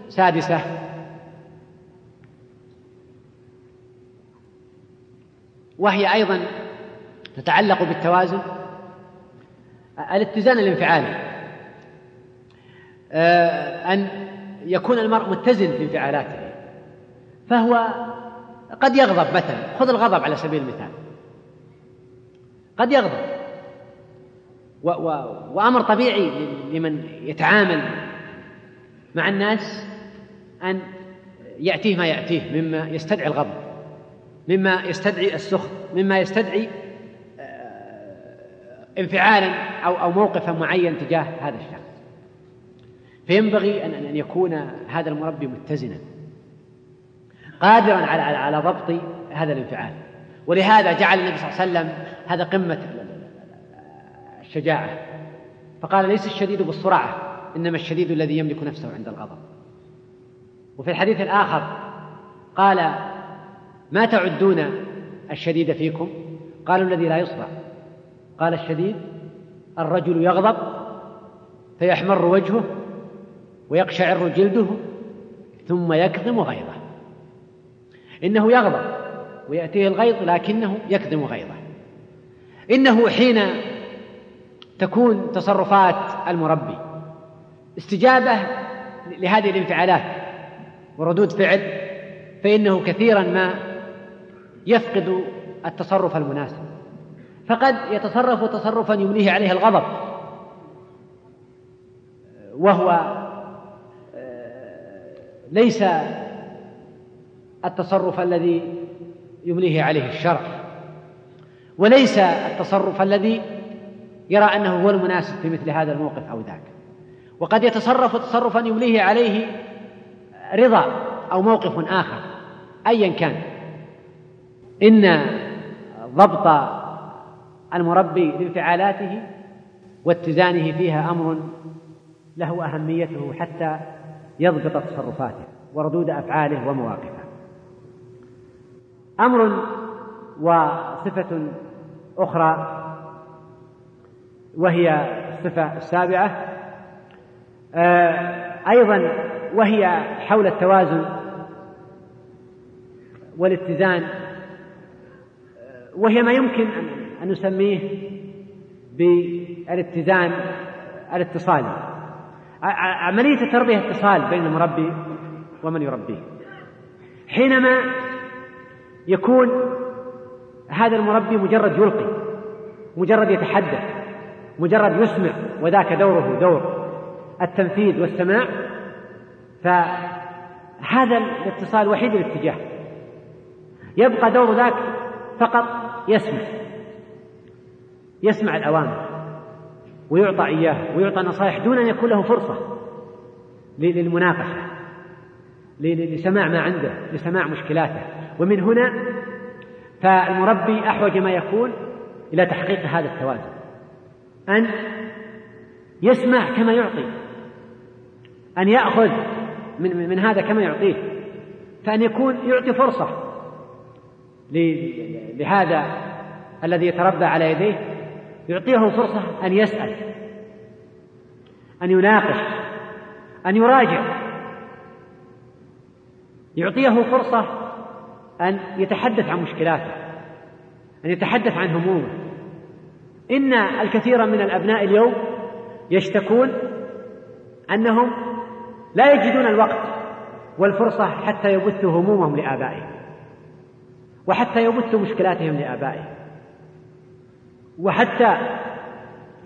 سادسة. وهي أيضا تتعلق بالتوازن الاتزان الانفعالي. آه، أن يكون المرء متزن في انفعالاته فهو قد يغضب مثلا. خذ الغضب على سبيل المثال. قد يغضب. و و وأمر طبيعي لمن يتعامل مع الناس أن يأتيه ما يأتيه مما يستدعي الغضب مما يستدعي السخط مما يستدعي آه، انفعالا أو أو موقفا معين تجاه هذا الشخص. فينبغي أن أن يكون هذا المربي متزنا. قادرا على على ضبط هذا الانفعال. ولهذا جعل النبي صلى الله عليه وسلم هذا قمة الشجاعة. فقال ليس الشديد بالسرعة إنما الشديد الذي يملك نفسه عند الغضب. وفي الحديث الآخر قال ما تعدون الشديد فيكم؟ قالوا الذي لا يصرع قال الشديد الرجل يغضب فيحمر وجهه ويقشعر جلده ثم يكظم غيظه. إنه يغضب ويأتيه الغيظ لكنه يكظم غيظه. إنه حين تكون تصرفات المربي استجابة لهذه الانفعالات وردود فعل فإنه كثيرا ما يفقد التصرف المناسب. فقد يتصرف تصرفا يمليه عليه الغضب. وهو آه، ليس التصرف الذي يمليه عليه الشرع. وليس التصرف الذي يرى أنه هو المناسب في مثل هذا الموقف أو ذاك. وقد يتصرف تصرفا يوليه عليه رضا أو موقف آخر أيا كان. إن ضبط المربي لانفعالاته واتزانه فيها أمر له أهميته حتى يضبط تصرفاته وردود أفعاله ومواقفه. أمر وصفة أخرى وهي الصفة السابعة. آه، أيضا وهي حول التوازن والاتزان. وهي ما يمكن أن نسميه بالاتزان الاتصالي عملية التربية اتصال بين المربي ومن يربيه. حينما يكون هذا المربي مجرد يلقي مجرد يتحدث مجرد يسمع وذاك دوره دور. التنفيذ والسماع فهذا الاتصال وحيد الاتجاه. يبقى دور ذاك فقط يسمع يسمع الأوامر ويعطى إياه ويعطى نصائح دون أن يكون له فرصة للمناقشة لسماع ما عنده لسماع مشكلاته. ومن هنا فالمربي أحوج ما يكون إلى تحقيق هذا التوازن. أن يسمع كما يعطي. أن يأخذ من, من هذا كما يعطيه. فأن يكون يعطي فرصة لهذا الذي يتربى على يديه. يعطيه فرصة أن يسأل. أن يناقش. أن يراجع. يعطيه فرصة أن يتحدث عن مشكلاته أن يتحدث عن همومه. إن الكثير من الأبناء اليوم يشتكون أنهم لا يجدون الوقت والفرصة حتى يبثوا همومهم لآبائهم وحتى يبثوا مشكلاتهم لآبائهم. وحتى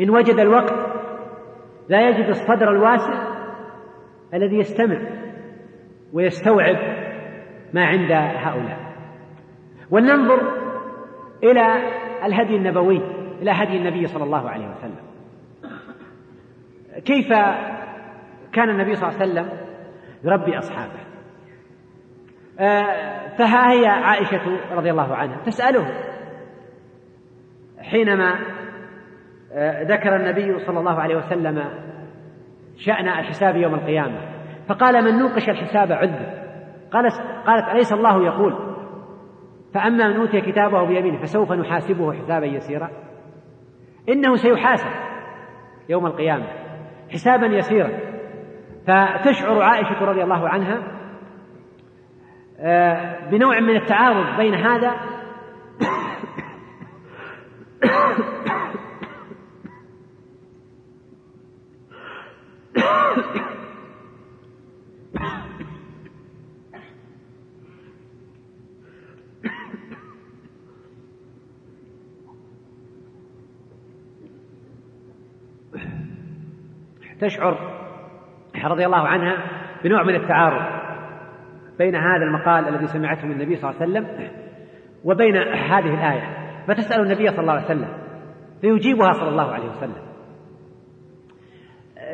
إن وجد الوقت لا يجد الصدر الواسع الذي يستمع ويستوعب ما عند هؤلاء. ولننظر إلى الهدي النبوي إلى هدي النبي صلى الله عليه وسلم. كيف كان النبي صلى الله عليه وسلم يربي أصحابه؟ آه، فها هي عائشة رضي الله عنها تسأله. حينما آه، ذكر النبي صلى الله عليه وسلم شأن الحساب يوم القيامة فقال من نوقش الحساب عذب قالت قالت أليس الله يقول؟ فأما من أوتي كتابه بيمينه فسوف نحاسبه حسابا يسيرا. إنه سيحاسب يوم القيامة حسابا يسيرا. فتشعر عائشة رضي الله عنها آه، بنوع من التعارض بين هذا تشعر رضي الله عنها بنوع من التعارض بين هذا المقال الذي سمعته من النبي صلى الله عليه وسلم وبين هذه الآية. فتسأل النبي صلى الله عليه وسلم فيجيبها صلى الله عليه وسلم.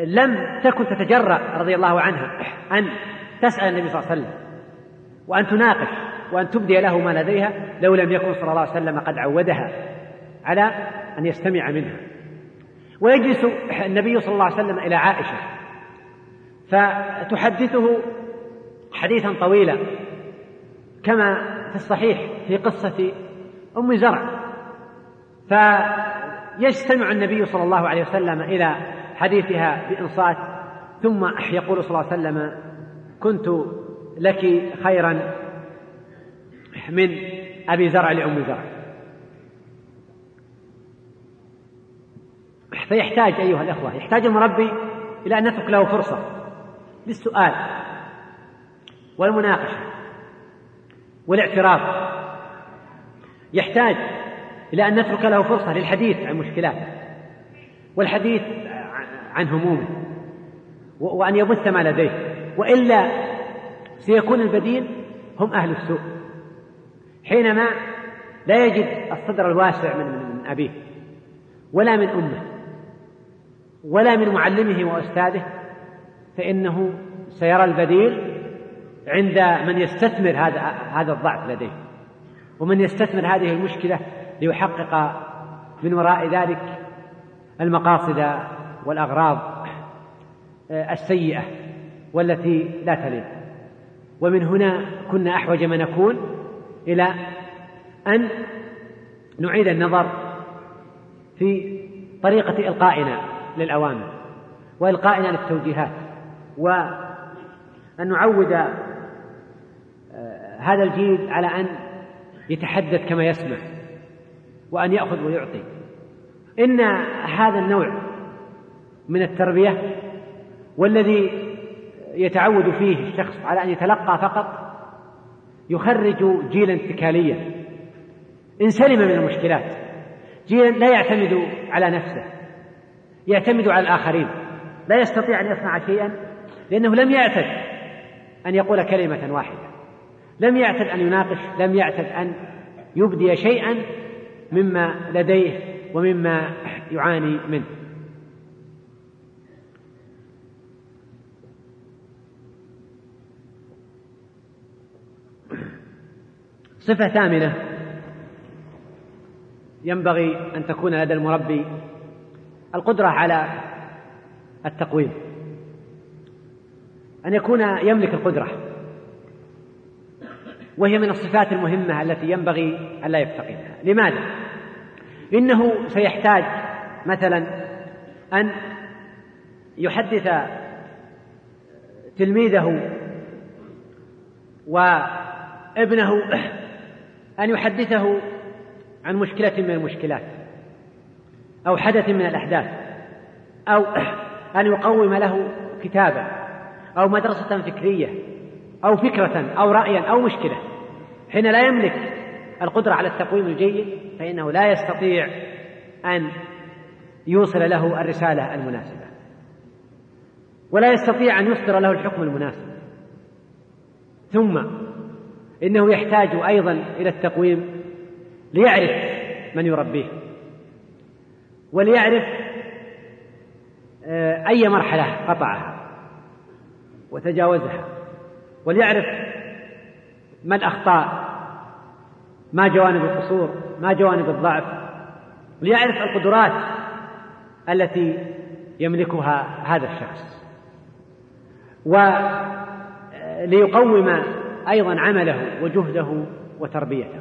لم تكن تتجرأ رضي الله عنها أن تسأل النبي صلى الله عليه وسلم وأن تناقش وأن تبدي له ما لديها لو لم يكن صلى الله عليه وسلم قد عودها على أن يستمع منها. ويجلس النبي صلى الله عليه وسلم إلى عائشة. فتحدثه حديثا طويلا كما في الصحيح في قصة أم زرع. فيجتمع النبي صلى الله عليه وسلم إلى حديثها بإنصات ثم يقول صلى الله عليه وسلم كنت لك خيرا من أبي زرع لأم زرع. فيحتاج أيها الأخوة يحتاج المربي إلى أن نترك له فرصة للسؤال والمناقشة والاعتراف. يحتاج إلى أن نترك له فرصة للحديث عن مشكلاته والحديث عن همومه وأن يبث ما لديه. وإلا سيكون البديل هم أهل السوء حينما لا يجد الصدر الواسع من, أبيه ولا من أمه. ولا من معلمه وأستاذه فإنه سيرى البديل عند من يستثمر هذا هذا الضعف لديه. ومن يستثمر هذه المشكلة ليحقق من وراء ذلك المقاصد والأغراض السيئة والتي لا تليق. ومن هنا كنا أحوج ما نكون إلى أن نعيد النظر في طريقة إلقائنا. للأوامر وإلقائنا للتوجيهات وأن نعود آه، هذا الجيل على أن يتحدث كما يسمع وأن يأخذ ويعطي. إن هذا النوع من التربية والذي يتعود فيه الشخص على أن يتلقى فقط يخرج جيلا اتكاليا إن سلم من المشكلات جيلا لا يعتمد على نفسه. يعتمد على الآخرين. لا يستطيع أن يصنع شيئا لأنه لم يعتد أن يقول كلمة واحدة. لم يعتد أن يناقش لم يعتد أن يبدي شيئا مما لديه ومما يعاني منه. صفة ثامنة. ينبغي أن تكون لدى المربي القدرة على التقويم. أن يكون يملك القدرة. وهي من الصفات المهمة التي ينبغي أن لا يفتقدها. لماذا؟ إنه سيحتاج مثلا أن يحدث تلميذه وابنه أن يحدثه عن مشكلة من المشكلات. أو حدث من الأحداث أو أن يقوم له كتابا أو مدرسة فكرية أو فكرة أو رأيا أو مشكلة. حين لا يملك القدرة على التقويم الجيد فإنه لا يستطيع أن يوصل له الرسالة المناسبة. ولا يستطيع أن يصدر له الحكم المناسب. ثم إنه يحتاج أيضا إلى التقويم ليعرف من يربيه. وليعرف آه، أي مرحلة قطعها وتجاوزها وليعرف ما الأخطاء ما جوانب القصور ما جوانب الضعف ليعرف القدرات التي يملكها هذا الشخص. وليقوم أيضا عمله وجهده وتربيته.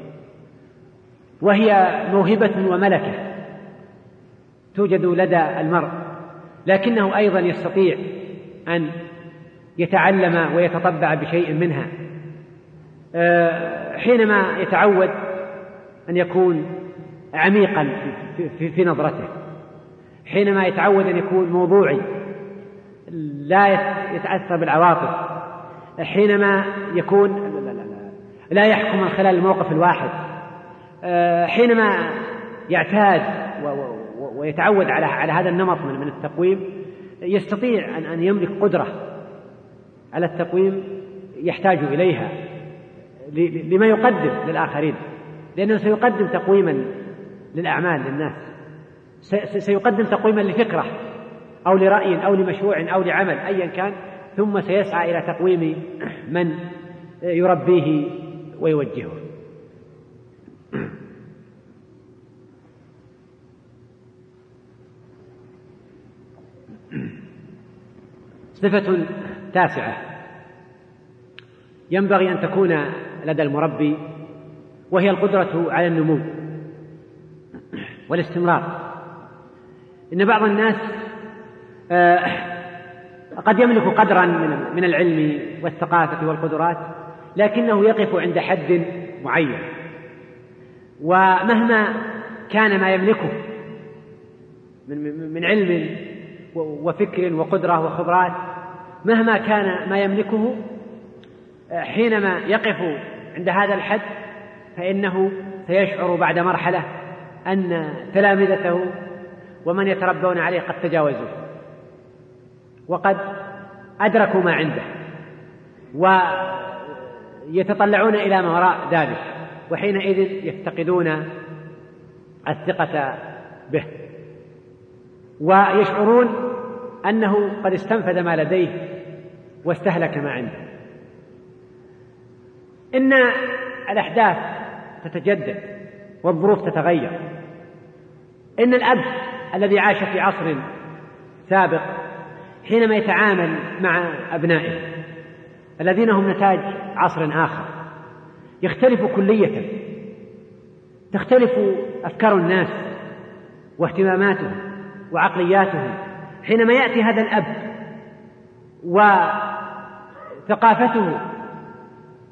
وهي موهبة وملكة. توجد لدى المرء لكنه أيضا يستطيع أن يتعلم ويتطبع بشيء منها. آه، حينما يتعود أن يكون عميقا في, نظرته حينما يتعود أن يكون موضوعي لا يتأثر بالعواطف حينما يكون لا يحكم من خلال الموقف الواحد آه، حينما يعتاد ويتعود على على هذا النمط من التقويم يستطيع أن أن يملك قدرة على التقويم يحتاج إليها لما يقدم للآخرين لأنه سيقدم تقويما للأعمال للناس سيقدم تقويما لفكرة أو لرأي أو لمشروع أو لعمل أيا كان ثم سيسعى إلى تقويم من يربيه ويوجهه. صفة تاسعة. ينبغي أن تكون لدى المربي وهي القدرة على النمو والاستمرار. إن بعض الناس آه، قد يملك قدرا من العلم والثقافة والقدرات لكنه يقف عند حد معين. ومهما كان ما يملكه من علم وفكر وقدرة وخبرات مهما كان ما يملكه حينما يقف عند هذا الحد فإنه سيشعر بعد مرحلة أن تلامذته ومن يتربون عليه قد تجاوزوه. وقد أدركوا ما عنده ويتطلعون إلى ما وراء ذلك وحينئذ يفتقدون الثقة به ويشعرون أنه قد استنفذ ما لديه. واستهلك ما عنده. إن الأحداث تتجدد والظروف تتغير. إن الأب الذي عاش في عصر سابق حينما يتعامل مع أبنائه الذين هم نتاج عصر آخر يختلف كلية تختلف أفكار الناس واهتماماتهم وعقلياتهم حينما يأتي هذا الأب وثقافته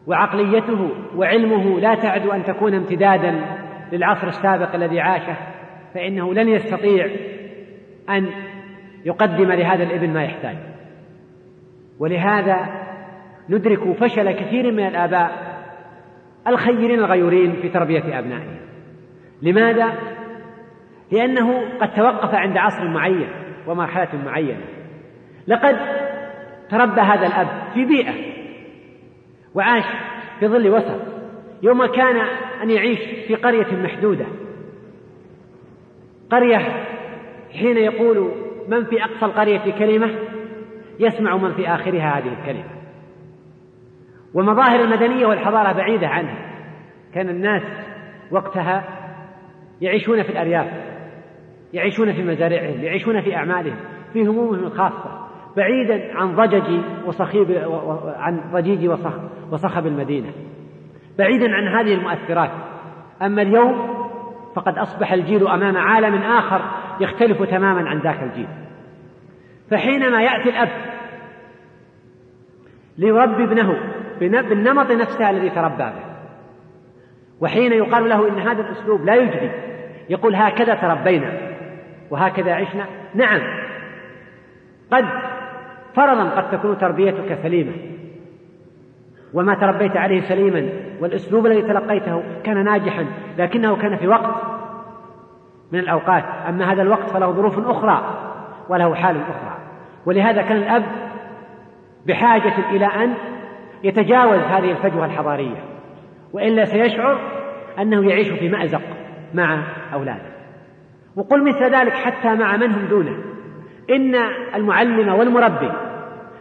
وعقليته وعلمه لا تعد أن تكون امتدادا للعصر السابق الذي عاشه فإنه لن يستطيع أن يقدم لهذا الابن ما يحتاج. ولهذا ندرك فشل كثير من الآباء الخيرين الغيورين في تربية أبنائهم. لماذا؟ لأنه قد توقف عند عصر معين ومرحلة معينة. لقد تربى هذا الأب في بيئة وعاش في ظل وسط يوم كان أن يعيش في قرية محدودة. قرية حين يقول من في أقصى القرية كلمة؟ يسمع من في آخرها هذه الكلمة. ومظاهر المدنية والحضارة بعيدة عنه كان الناس وقتها يعيشون في الأرياف يعيشون في مزارعهم يعيشون في أعمالهم في همومهم الخاصة. بعيدا عن ضجج وصخيب عن ضجيج وصخب المدينة. بعيدا عن هذه المؤثرات. أما اليوم فقد أصبح الجيل أمام عالم آخر يختلف تماما عن ذاك الجيل. فحينما يأتي الأب ليربي ابنه بالنمط نفسه الذي تربى به. وحين يقال له إن هذا الأسلوب لا يجدي يقول هكذا تربينا وهكذا عشنا. نعم قد فرضا قد تكون تربيتك سليمة وما تربيت عليه سليما والأسلوب الذي تلقيته كان ناجحا لكنه كان في وقت من الأوقات. أما هذا الوقت فله ظروف أخرى وله حال أخرى. ولهذا كان الأب بحاجة إلى أن يتجاوز هذه الفجوة الحضارية وإلا سيشعر أنه يعيش في مأزق مع أولاده. وقل مثل ذلك حتى مع من هم دونه. إن المعلم والمربي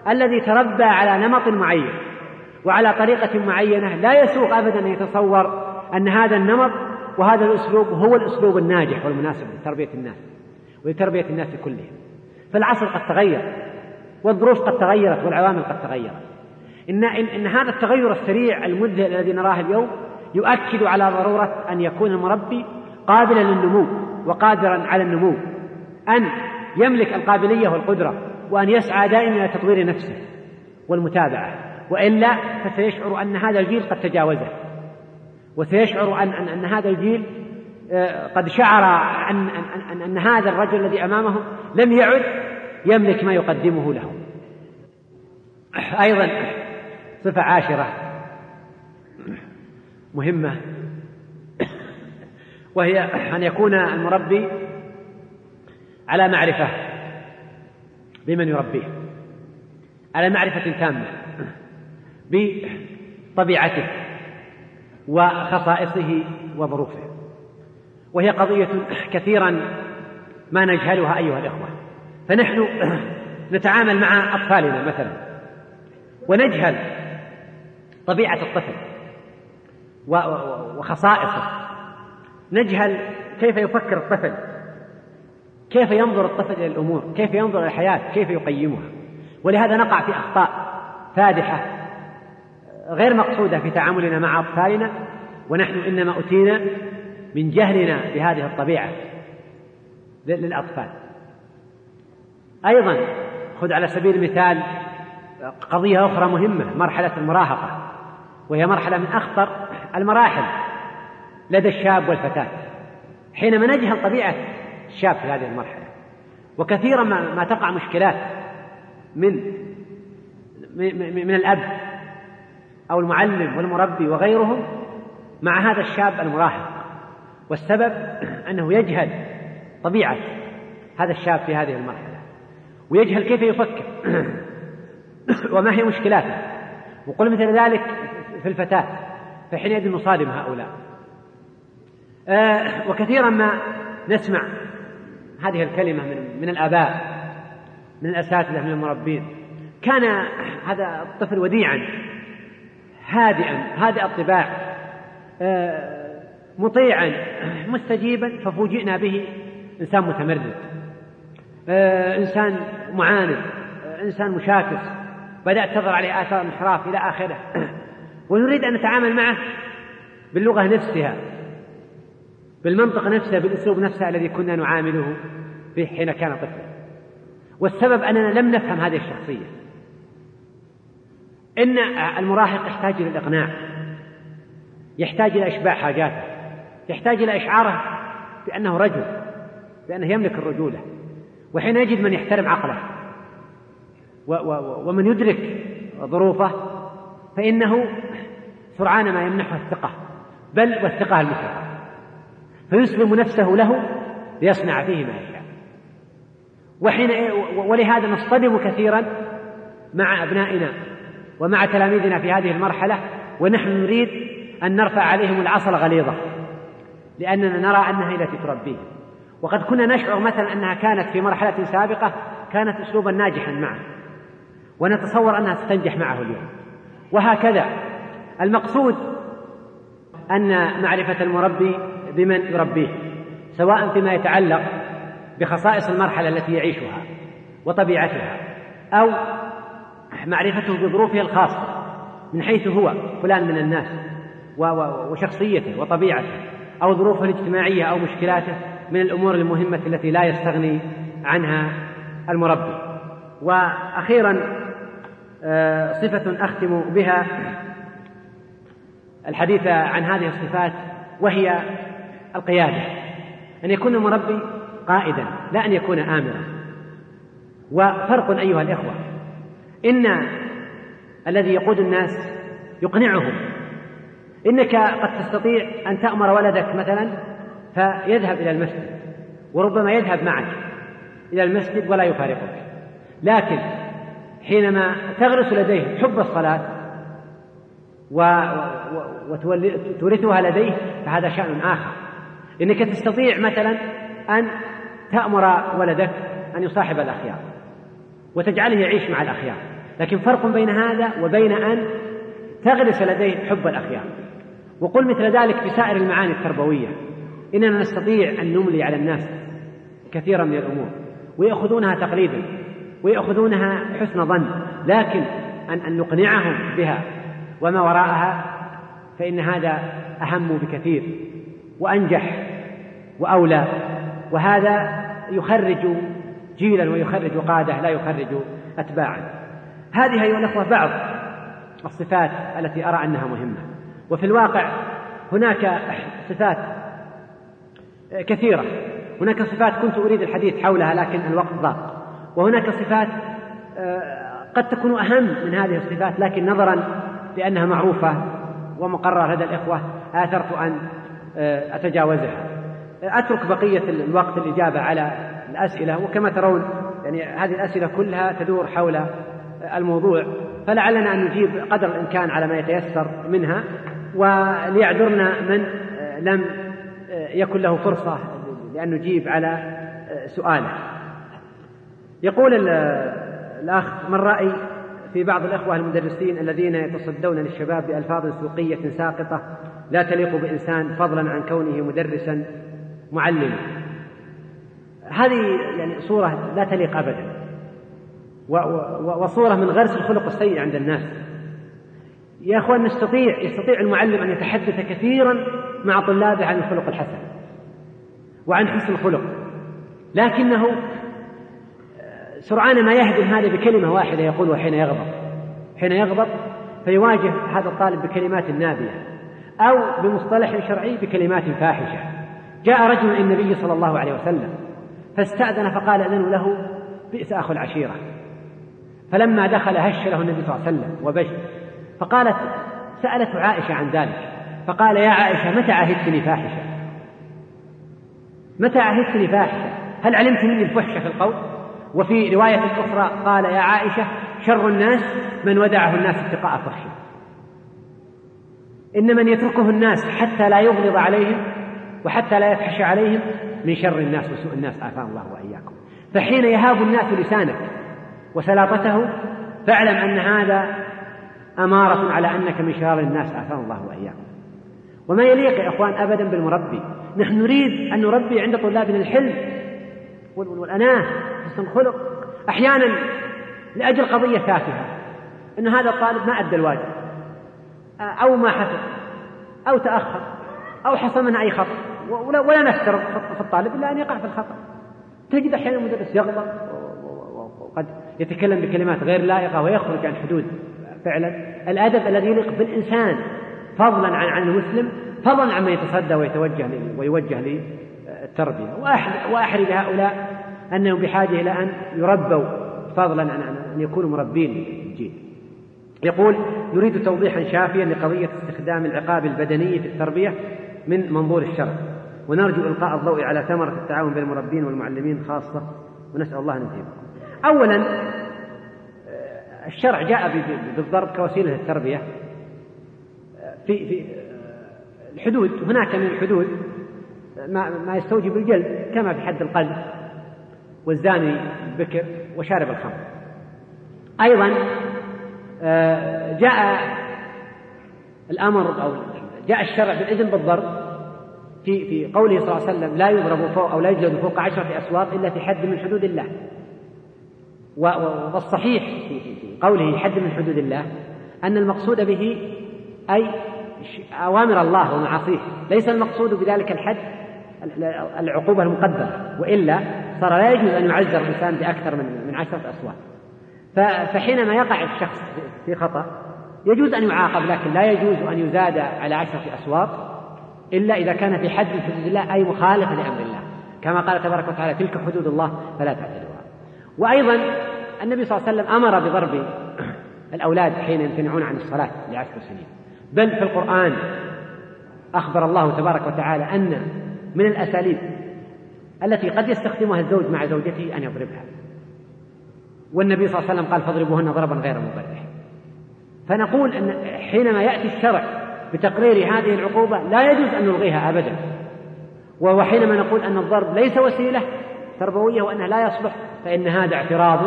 الذي تربى على نمط معين وعلى طريقة معينة لا يسوق أبدا أن يتصور أن هذا النمط وهذا الأسلوب هو الأسلوب الناجح والمناسب لتربية الناس ولتربية الناس كلهم. فالعصر قد تغير والظروف قد تغيرت والعوامل قد تغيرت. إن, إن, إن هذا التغير السريع المذهل الذي نراه اليوم يؤكد على ضرورة أن يكون المربي قابلا للنمو وقادرا على النمو. أن يملك القابلية والقدرة وأن يسعى دائما إلى تطوير نفسه والمتابعة وإلا فسيشعر أن هذا الجيل قد تجاوزه وسيشعر أن, أن, أن هذا الجيل آه، قد شعر أن, أن, أن, أن هذا الرجل الذي أمامهم لم يعد يملك ما يقدمه له أيضا صفة عاشرة مهمة وهي أن يكون المربي على معرفة. بمن يربيه. على معرفة تامة. بطبيعته وخصائصه وظروفه. وهي قضية كثيرا ما نجهلها أيها الإخوة. فنحن نتعامل مع أطفالنا مثلا. ونجهل طبيعة الطفل وخصائصه. نجهل كيف يفكر الطفل. كيف ينظر الطفل إلى الأمور؟ كيف ينظر إلى الحياة؟ كيف يقيمها؟ ولهذا نقع في أخطاء فادحة غير مقصودة في تعاملنا مع أطفالنا ونحن إنما أتينا من جهلنا بهذه الطبيعة للأطفال. أيضا خذ على سبيل المثال قضية أخرى مهمة مرحلة المراهقة وهي مرحلة من أخطر المراحل لدى الشاب والفتاة. حينما نجهل طبيعة الشاب في هذه المرحلة. وكثيرا ما, ما تقع مشكلات من من الأب أو المعلم والمربي وغيرهم مع هذا الشاب المراهق. والسبب أنه يجهل طبيعة هذا الشاب في هذه المرحلة. ويجهل كيف يفكر. وما هي مشكلاته. وقل مثل ذلك في الفتاة. فحينئذ نصادم هؤلاء. آه وكثيرا ما نسمع هذه الكلمة من, من الآباء من الأساتذة من المربين. كان هذا الطفل وديعا هادئا هادئ الطباع آه، مطيعا مستجيبا ففوجئنا به إنسان متمرد آه، إنسان معاند آه، إنسان مشاكس. بدأت تظهر عليه آثار الانحراف إلى آخره. ونريد أن نتعامل معه باللغة نفسها. بالمنطق نفسه بالأسلوب نفسه الذي كنا نعامله به حين كان طفلا. والسبب أننا لم نفهم هذه الشخصية. إن المراهق يحتاج إلى الإقناع يحتاج إلى إشباع حاجاته يحتاج إلى إشعاره بأنه رجل بأنه يملك الرجولة. وحين يجد من يحترم عقله ومن يدرك ظروفه فإنه سرعان ما يمنحه الثقة بل والثقة المفرطة فيسلم نفسه له ليصنع فيه ما يشاء. وحين ولهذا نصطدم كثيرا مع أبنائنا ومع تلاميذنا في هذه المرحلة ونحن نريد أن نرفع عليهم العصا الغليظة لأننا نرى أنها التي تربيهم وقد كنا نشعر مثلا أنها كانت في مرحلة سابقة كانت أسلوبا ناجحا معه ونتصور أنها ستنجح معه اليوم. وهكذا. المقصود أن معرفة المربي بمن يربيه سواء فيما يتعلق بخصائص المرحلة التي يعيشها وطبيعتها أو معرفته بظروفه الخاصة من حيث هو فلان من الناس وشخصيته وطبيعته أو ظروفه الاجتماعية أو مشكلاته من الأمور المهمة التي لا يستغني عنها المربي. وأخيرا آه، صفة أختم بها الحديث عن هذه الصفات وهي القيادة أن يكون المربي قائدا لا أن يكون آمرا. وفرق أيها الإخوة إن الذي يقود الناس يقنعهم. إنك قد تستطيع أن تأمر ولدك مثلا فيذهب إلى المسجد وربما يذهب معك إلى المسجد ولا يفارقك. لكن حينما تغرس لديه حب الصلاة وتورثها لديه فهذا شأن آخر. إنك تستطيع مثلا أن تأمر ولدك أن يصاحب الأخيار وتجعله يعيش مع الأخيار. لكن فرق بين هذا وبين أن تغرس لديه حب الأخيار. وقل مثل ذلك في سائر المعاني التربوية. إننا نستطيع أن نملي على الناس كثيرا من الأمور. ويأخذونها تقليدا. ويأخذونها حسن ظن. لكن أن أن نقنعهم بها. وما وراءها فإن هذا أهم بكثير. وأنجح وأولى وهذا يخرج جيلا ويخرج قادة لا يخرج أتباعا. هذه أيها الأخوة بعض الصفات التي أرى أنها مهمة. وفي الواقع هناك صفات كثيرة. هناك صفات كنت أريد الحديث حولها لكن الوقت ضاق. وهناك صفات آه، قد تكون أهم من هذه الصفات لكن نظرا لأنها معروفة ومقررة لدى الإخوة آثرت أن أتجاوزها. أترك بقية الوقت الإجابة على الأسئلة. وكما ترون يعني هذه الأسئلة كلها تدور حول الموضوع. فلعلنا أن نجيب قدر الإمكان على ما يتيسر منها وليعذرنا من آه، لم يكن له فرصة لأن نجيب على سؤاله. يقول الأخ من رأي في بعض الأخوة المدرسين الذين يتصدون للشباب بألفاظ سوقية ساقطة لا تليق بإنسان فضلا عن كونه مدرسا معلما. هذه يعني صورة لا تليق أبدا وصورة من غرس الخلق السيء عند الناس. يا أخوان نستطيع يستطيع المعلم أن يتحدث كثيرا مع طلابه عن الخلق الحسن وعن حسن الخلق لكنه سرعان ما يهدم هذا بكلمة واحدة يقول حين يغضب. حين يغضب فيواجه هذا الطالب بكلمات نابية أو بمصطلح شرعي بكلمات فاحشة. جاء رجل إلى النبي صلى الله عليه وسلم فاستأذن فقال أذن له بئس أخو العشيرة. فلما دخل هش له النبي صلى الله عليه وسلم وبش فقالت سألته عائشة عن ذلك. فقال يا عائشة متى عهدتني فاحشة؟ متى عهدتني فاحشة؟ هل علمت مني الفحشة في القول؟ وفي رواية أخرى قال يا عائشة شر الناس من ودعه الناس اتقاء فحشه إن من يتركه الناس حتى لا يغلظ عليهم وحتى لا يفحش عليهم من شر الناس وسوء الناس عافانا الله وإياكم. فحين يهاب الناس لسانك وسلاطته فاعلم أن هذا أمارة على أنك من شرار الناس عافانا الله وإياكم. وما يليق يا إخوان أبدا بالمربي. نحن نريد أن نربي عند طلابنا الحلم والأناة. حسن الخلق أحيانا لأجل قضية تافهة أن هذا الطالب ما أدى الواجب أو ما حفظ أو تأخر أو حصل منه أي خطأ ولا نفترض في الطالب إلا أن يقع في الخطأ. تجد أحيانا المدرس يغضب وقد يتكلم بكلمات غير لائقة ويخرج عن حدود فعلا. الأدب الذي يليق بالإنسان فضلا عن عن المسلم فضلا عما يتصدى ويتوجه ويوجه للتربية. وأحرج هؤلاء أنهم بحاجة إلى أن يربوا. فضلا عن أن يكونوا مربين للجيل. يقول نريد توضيحا شافيا لقضية استخدام العقاب البدني في التربية من منظور الشرع. ونرجو إلقاء الضوء على ثمرة التعاون بين المربين والمعلمين خاصة. ونسأل الله أن يثيبكم أولا الشرع جاء بالضرب كوسيلة للتربية في في الحدود هناك من الحدود ما ما يستوجب الجلد كما في حد القلب. والزاني البكر وشارب الخمر. أيضا آه، جاء الأمر أو جاء الشرع بالإذن بالضرب في في قوله صلى الله عليه وسلم لا يضرب فوق أو لا يجلد فوق عشرة أسواق إلا في حد من حدود الله. والصحيح في قوله حد من حدود الله أن المقصود به أي أوامر الله ومعاصيه. ليس المقصود بذلك الحد العقوبة المقدرة وإلا صار لا يجوز أن يعذر الإنسان بأكثر من من عشرة أصوات. فحينما يقع الشخص في خطأ يجوز أن يعاقب لكن لا يجوز أن يزاد على عشرة أصوات إلا إذا كان في حد من حدود الله أي مخالفة لأمر الله. كما قال تبارك وتعالى تلك حدود الله فلا تعتدوها. وأيضا النبي صلى الله عليه وسلم أمر بضرب الأولاد حين يمتنعون عن الصلاة لعشر سنين. بل في القرآن أخبر الله تبارك وتعالى أن من الأساليب التي قد يستخدمها الزوج مع زوجته أن يضربها. والنبي صلى الله عليه وسلم قال فاضربوهن ضربا غير مبرح فنقول أن حينما يأتي الشرع بتقرير هذه العقوبة لا يجوز أن نلغيها أبدا. وهو حينما نقول أن الضرب ليس وسيلة تربوية وأنه لا يصلح فإن هذا اعتراض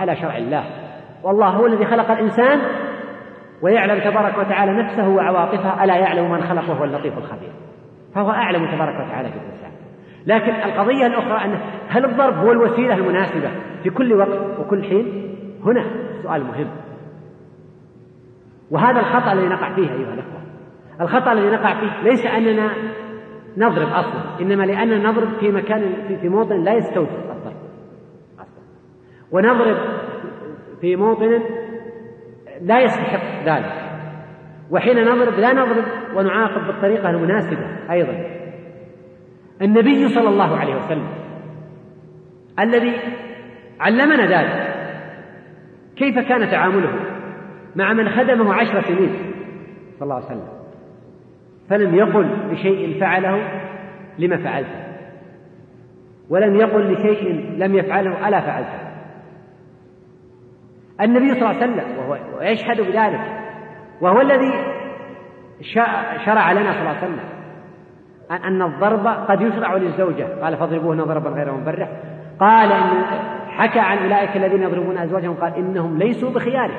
على شرع الله. والله هو الذي خلق الإنسان ويعلم تبارك وتعالى نفسه وعواطفه ألا يعلم من خلق وهو اللطيف الخبير. فهو أعلم تبارك وتعالى بالإنسان لكن القضية الأخرى أن هل الضرب هو الوسيلة المناسبة في كل وقت وكل حين؟ هنا سؤال مهم. وهذا الخطأ الذي نقع فيه أيها الأخوة. الخطأ الذي نقع فيه ليس أننا نضرب أصلا إنما لأننا نضرب في مكان في موطن لا يستوجب الضرب أصلا. ونضرب في موطن لا يستحق ذلك. وحين نضرب لا نضرب ونعاقب بالطريقة المناسبة أيضا. النبي صلى الله عليه وسلم الذي علمنا ذلك. كيف كان تعامله مع من خدمه عشر سنين صلى الله عليه وسلم؟ فلم يقل لشيء فعله لما فعلته. ولم يقل لشيء لم يفعله ألا فعلته. النبي صلى الله عليه وسلم وهو يشهد بذلك وهو الذي شرع لنا صلى الله عليه وسلم أن الضرب قد يشرع للزوجة. قال فاضربوهن ضربا غير مبرح. قال إن حكى عن أولئك الذين يضربون أزواجهم قال إنهم ليسوا بخيار.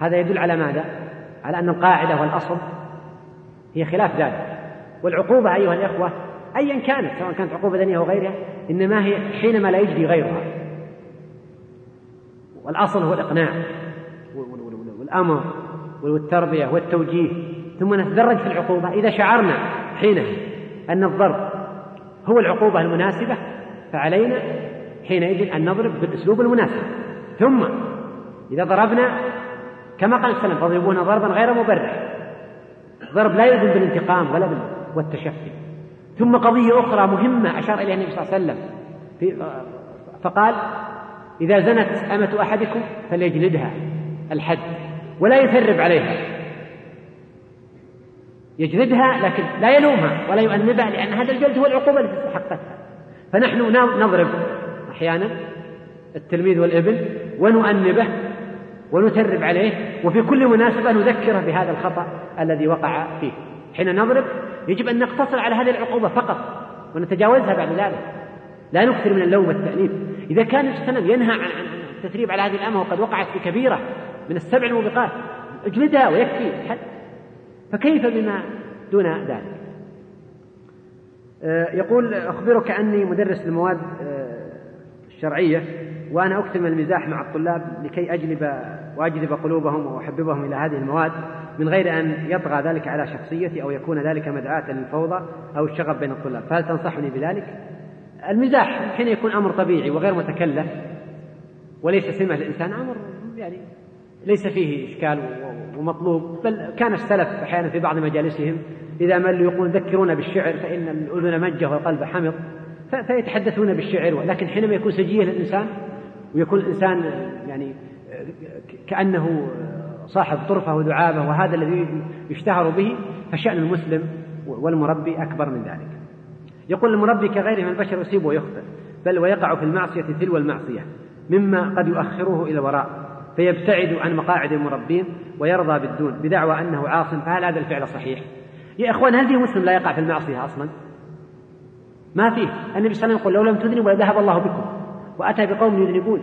هذا يدل على ماذا؟ على أن القاعدة والأصل هي خلاف ذلك. والعقوبة أيها الإخوة أيا كانت سواء كانت عقوبة دنيا أو غيرها إنما هي حينما لا يجري غيرها. والأصل هو الإقناع والأمر والتربية والتوجيه. ثم نتدرج في العقوبة إذا شعرنا حينها أن الضرب هو العقوبة المناسبة فعلينا حينئذ أن نضرب بالأسلوب المناسب. ثم إذا ضربنا كما قال السلام فاضربونا ضربا غير مبرح. ضرب لا يلزم بالانتقام ولا والتشفي. ثم قضية أخرى مهمة أشار إليها النبي صلى الله عليه وسلم. في فقال إذا زنت أمة أحدكم فليجلدها الحد ولا يثرب عليها. يجلدها لكن لا يلومها ولا يؤنبها لأن هذا الجلد هو العقوبة التي استحقتها فنحن نضرب أحيانا التلميذ والابن ونؤنبه ونترب عليه وفي كل مناسبة نذكره بهذا الخطأ الذي وقع فيه. حين نضرب يجب أن نقتصر على هذه العقوبة فقط ونتجاوزها بعد ذلك. لا نكثر من اللوم والتأنيب. إذا كان السلام ينهى عن التثريب على هذه الأمة وقد وقعت في كبيرة من السبع الموبقات اجلدها ويكفي. حد فكيف بما دون ذلك آه، يقول أخبرك أني مدرس للمواد آه، الشرعية وأنا أكثر من المزاح مع الطلاب لكي أجلب وأجلب قلوبهم وأحببهم إلى هذه المواد من غير أن يطغى ذلك على شخصيتي أو يكون ذلك مدعاة للفوضى أو الشغب بين الطلاب فهل تنصحني بذلك؟ المزاح حين يكون أمر طبيعي وغير متكلف وليس سمة للإنسان أمر يعني ليس فيه إشكال ومطلوب بل كان السلف أحيانا في بعض مجالسهم إذا ملوا يقول ذكرونا بالشعر فإن الأذن مجه والقلب حمض فيتحدثون بالشعر لكن حينما يكون سجية للإنسان ويكون الإنسان يعني كأنه صاحب طرفة ودعابة وهذا الذي يشتهر به فشأن المسلم والمربي أكبر من ذلك. يقول المربي كغيره من البشر يصيب ويخطئ بل ويقع في المعصية تلو المعصية مما قد يؤخره إلى الوراء فيبتعد عن مقاعد المربين ويرضى بالدون بدعوى أنه عاص فهل هذا الفعل صحيح؟ يا إخوان هل في مسلم لا يقع في المعصية أصلا؟ ما فيه. النبي صلى الله عليه وسلم يقول لو لم تذنبوا لذهب الله بكم وأتى بقوم يذنبون.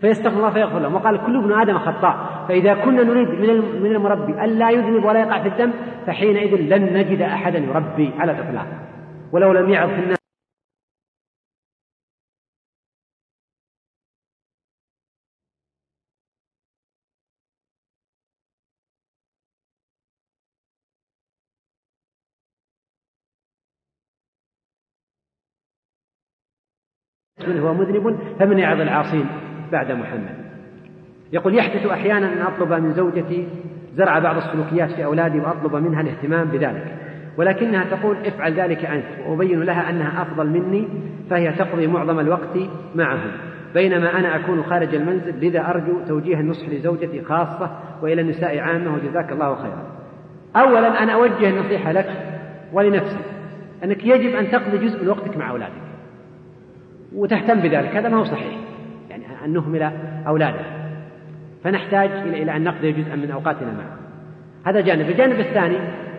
فيستغفر الله فيغفر لهم. وقال كل ابن آدم خطاء. فإذا كنا نريد من من المربي ألا يذنب ولا يقع في الذنب فحينئذ لن نجد أحدا يربي على الإطلاق. ولو لم يعظ في الناس هو مذنب فمن يعظ العاصين بعد محمد. يقول يحدث أحيانا أن أطلب من زوجتي زرع بعض السلوكيات في أولادي وأطلب منها الاهتمام بذلك. ولكنها تقول افعل ذلك أنت وأبين لها أنها أفضل مني فهي تقضي معظم الوقت معهم. بينما أنا أكون خارج المنزل لذا أرجو توجيه النصح لزوجتي خاصة وإلى النساء عامة وجزاك الله خيرا. أولا أنا أوجه النصيحة لك ولنفسك أنك يجب أن تقضي جزء من وقتك مع أولادك. وتهتم بذلك. هذا ما هو صحيح. يعني أن نهمل أولادنا فنحتاج إلى أن نقضي جزءا من أوقاتنا معه. هذا جانب. الجانب الثاني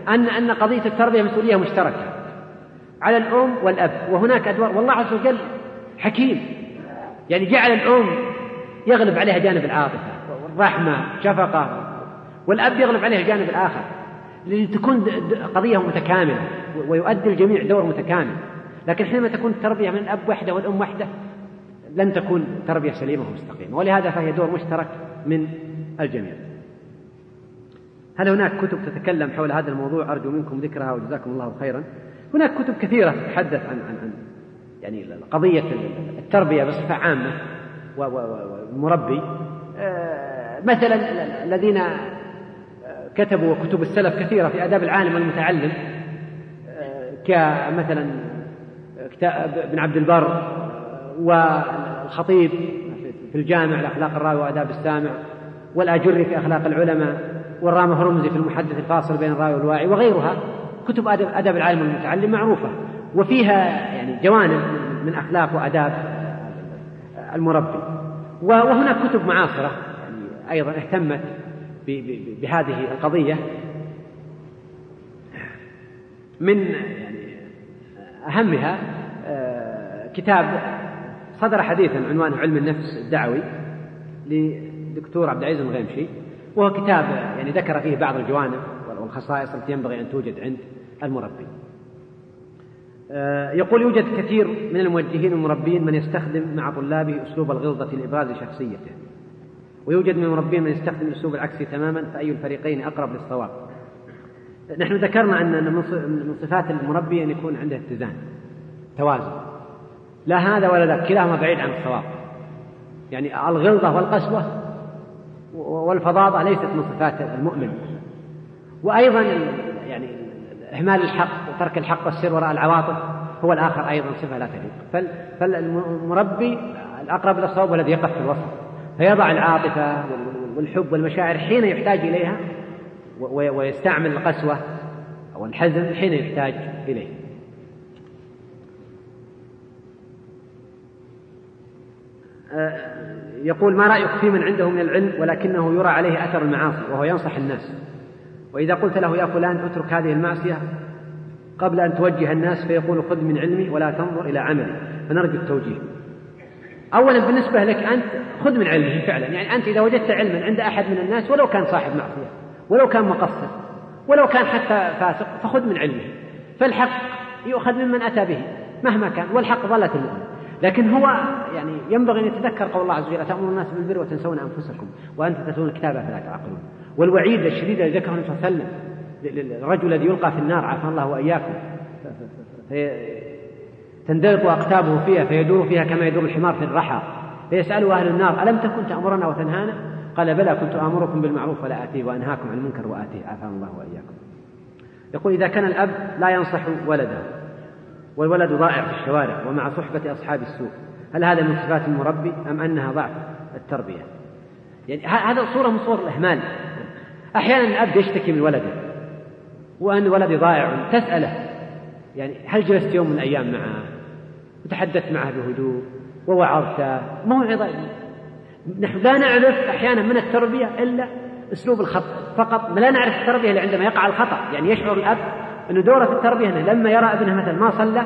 أن أن قضية التربية مسؤولية مشتركة على الأم والأب. وهناك أدوار. والله عز وجل حكيم. يعني جعل الأم يغلب عليها جانب العاطفة والرحمة شفقة. والأب يغلب عليها الجانب الآخر. لتكون قضية متكاملة ويؤدي الجميع دور متكامل. لكن حينما تكون التربية من الأب وحده والأم وحده لن تكون تربية سليمة ومستقيمة. ولهذا فهي دور مشترك من الجميع. هل هناك كتب تتكلم حول هذا الموضوع؟ أرجو منكم ذكرها وجزاكم الله خيرا. هناك كتب كثيرة تتحدث عن عن عن يعني قضية التربية بصفة عامة والمربي آه، مثلا الذين آه، كتبوا كتب السلف كثيرة في آداب العالم والمتعلم آه، كمثلا كتاب ابن عبد البر والخطيب في الجامع الأخلاق الراوي وآداب السامع والأجري في أخلاق العلماء والرام هرمزي في المحدث الفاصل بين الراوي والواعي وغيرها. كتب أدب, أدب العالم والمتعلم معروفة وفيها يعني جوانب من أخلاق وآداب المربي. وهناك كتب معاصرة يعني أيضا اهتمت بهذه القضية. من يعني أهمها كتاب صدر حديثا عنوانه علم النفس الدعوي لدكتور عبد العزيز الغيمشي. وهو كتاب يعني ذكر فيه بعض الجوانب والخصائص التي ينبغي أن توجد عند المربي. آه، يقول يوجد كثير من الموجهين المربين من يستخدم مع طلابه أسلوب الغلظة لإبراز شخصيته. ويوجد من المربين من يستخدم الأسلوب العكسي تماما فأي الفريقين أقرب للصواب. نحن ذكرنا أن من صفات المربي أن يكون عنده اتزان توازن. لا هذا ولا ذاك كلاهما بعيد عن الصواب. يعني الغلظة والقسوة والفظاظة ليست من صفات المؤمن. وأيضا يعني إهمال الحق وترك الحق والسر وراء العواطف هو الآخر أيضا صفة لا تليق فالمربي الأقرب إلى الصواب الذي يقف في الوسط. فيضع العاطفة والحب والمشاعر حين يحتاج إليها ويستعمل القسوة أو الحزن حين يحتاج إليه آه، يقول ما رأيك في من عنده من العلم ولكنه يرى عليه أثر المعاصي وهو ينصح الناس. وإذا قلت له يا فلان اترك هذه المعصية قبل أن توجه الناس فيقول خذ من علمي ولا تنظر إلى عملي. فنرجو التوجيه. أولا بالنسبة لك أنت خذ من علمه فعلا. يعني أنت إذا وجدت علما عند أحد من الناس ولو كان صاحب معصية ولو كان مقصر ولو كان حتى فاسق فخذ من علمه. فالحق يؤخذ ممن أتى به مهما كان والحق ضلة المؤمن لكن هو يعني ينبغي أن يتذكر قول الله عز وجل أتأمرون الناس بالبر وتنسون أنفسكم وأنتم تتلون الكتاب فلا تعقلون. والوعيد الشديد الذي ذكره النبي صلى الله عليه وسلم للرجل الذي يلقى في النار عافى الله وإياكم. تندلق أقتابه فيها فيدور فيها كما يدور الحمار في الرحى. فيسأله أهل النار ألم تكن تأمرنا وتنهانا؟ قال بلى كنت آمركم بالمعروف ولا آتيه وأنهاكم عن المنكر وآتيه عافانا الله وإياكم. يقول إذا كان الأب لا ينصح ولده. والولد ضائع في الشوارع ومع صحبة أصحاب السوء هل هذا من صفات المربي أم أنها ضعف التربية؟ يعني هذا صورة من صور الإهمال. أحيانا الأب يشتكي من ولده وأن ولدي ضائع. تسأله يعني هل جلست يوم من الأيام معه؟ وتحدثت معه بهدوء ووعظته. موعظة نحن لا نعرف أحيانا من التربية إلا أسلوب الخطأ فقط. لا نعرف التربية إلا عندما يقع الخطأ. يعني يشعر الأب أن دوره في التربية أنه لما يرى ابنه مثلا ما صلى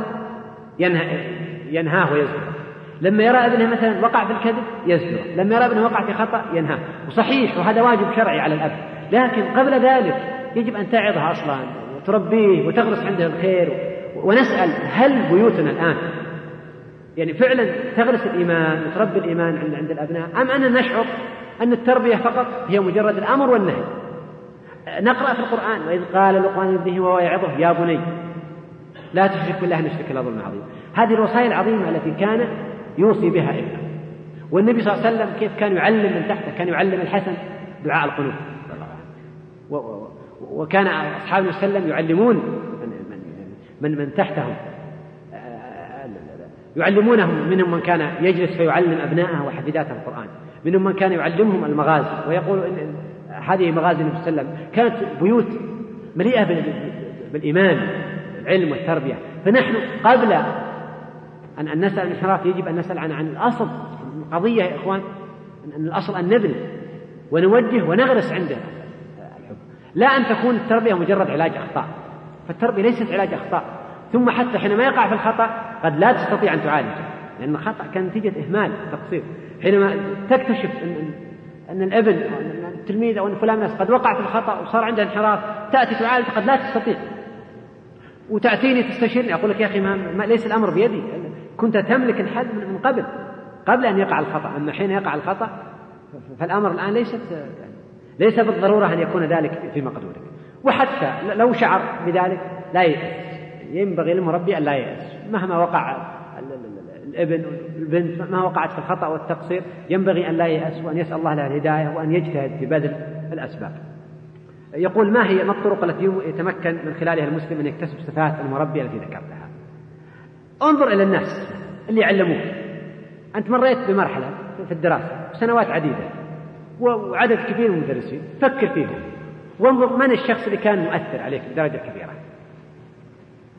ينهاه ويزجره لما يرى ابنه مثلا وقع في الكذب يزجره لما يرى ابنه وقع في خطأ ينهاه. وصحيح وهذا واجب شرعي على الأب. لكن قبل ذلك يجب أن تعظه أصلا وتربيه وتغرس عنده الخير ونسأل هل بيوتنا الآن؟ يعني فعلا تغرس الإيمان وتربي الإيمان عند عند الأبناء أم أننا نشعر أن التربية فقط هي مجرد الأمر والنهي؟ نقرأ في القرآن وإذ قال لقمان لابنه وهو يعظه يا بني لا تشرك بالله ان الشرك ظلم عظيم هذه الوصايا العظيمة التي كان يوصي بها إبنه. والنبي صلى الله عليه وسلم كيف كان يعلم من تحته؟ كان يعلم الحسن دعاء القنوت وكان أصحاب النبي صلى الله وسلم يعلمون من من, من تحتهم. يعلمونهم منهم من كان يجلس فيعلم أبنائه وحفيداته القرآن. منهم من كان يعلمهم المغازي ويقول إن هذه مغازي النبي صلى الله عليه وسلم. كانت بيوت مليئة بالإيمان العلم والتربية. فنحن قبل أن أن نسأل الانحراف يجب أن نسأل عن عن الأصل. القضية يا إخوان أن الأصل أن نبني ونوجه ونغرس عنده الحب لا أن تكون التربية مجرد علاج أخطاء. فالتربية ليست علاج أخطاء. ثم حتى حينما يقع في الخطأ قد لا تستطيع أن تعالجه لأن الخطأ كان نتيجة إهمال تقصير. حينما تكتشف أن أن الابن التلميذ أو أن فلان الناس قد وقع في الخطأ وصار عنده انحراف تأتي تعالج قد لا تستطيع. وتأتيني تستشيرني أقول لك يا أخي ما, ليس الأمر بيدي. كنت تملك الحد من قبل قبل أن يقع الخطأ. أما حين يقع الخطأ فالأمر الآن ليست ليس بالضرورة أن يكون ذلك في مقدورك. وحتى لو شعر بذلك لا ييأس ينبغي للمربي أن لا ييأس مهما وقع الابن البنت مهما وقعت في الخطأ والتقصير ينبغي أن لا ييأس وأن يسأل الله له الهداية وأن يجتهد في بذل الأسباب. يقول ما هي ما الطرق التي يتمكن من خلالها المسلم أن يكتسب صفات المربي التي ذكرتها؟ انظر إلى الناس اللي علموك أنت مريت بمرحلة في الدراسة سنوات عديدة وعدد كبير من المدرسين فكر فيهم. وانظر من الشخص اللي كان مؤثر عليك بدرجة كبيرة؟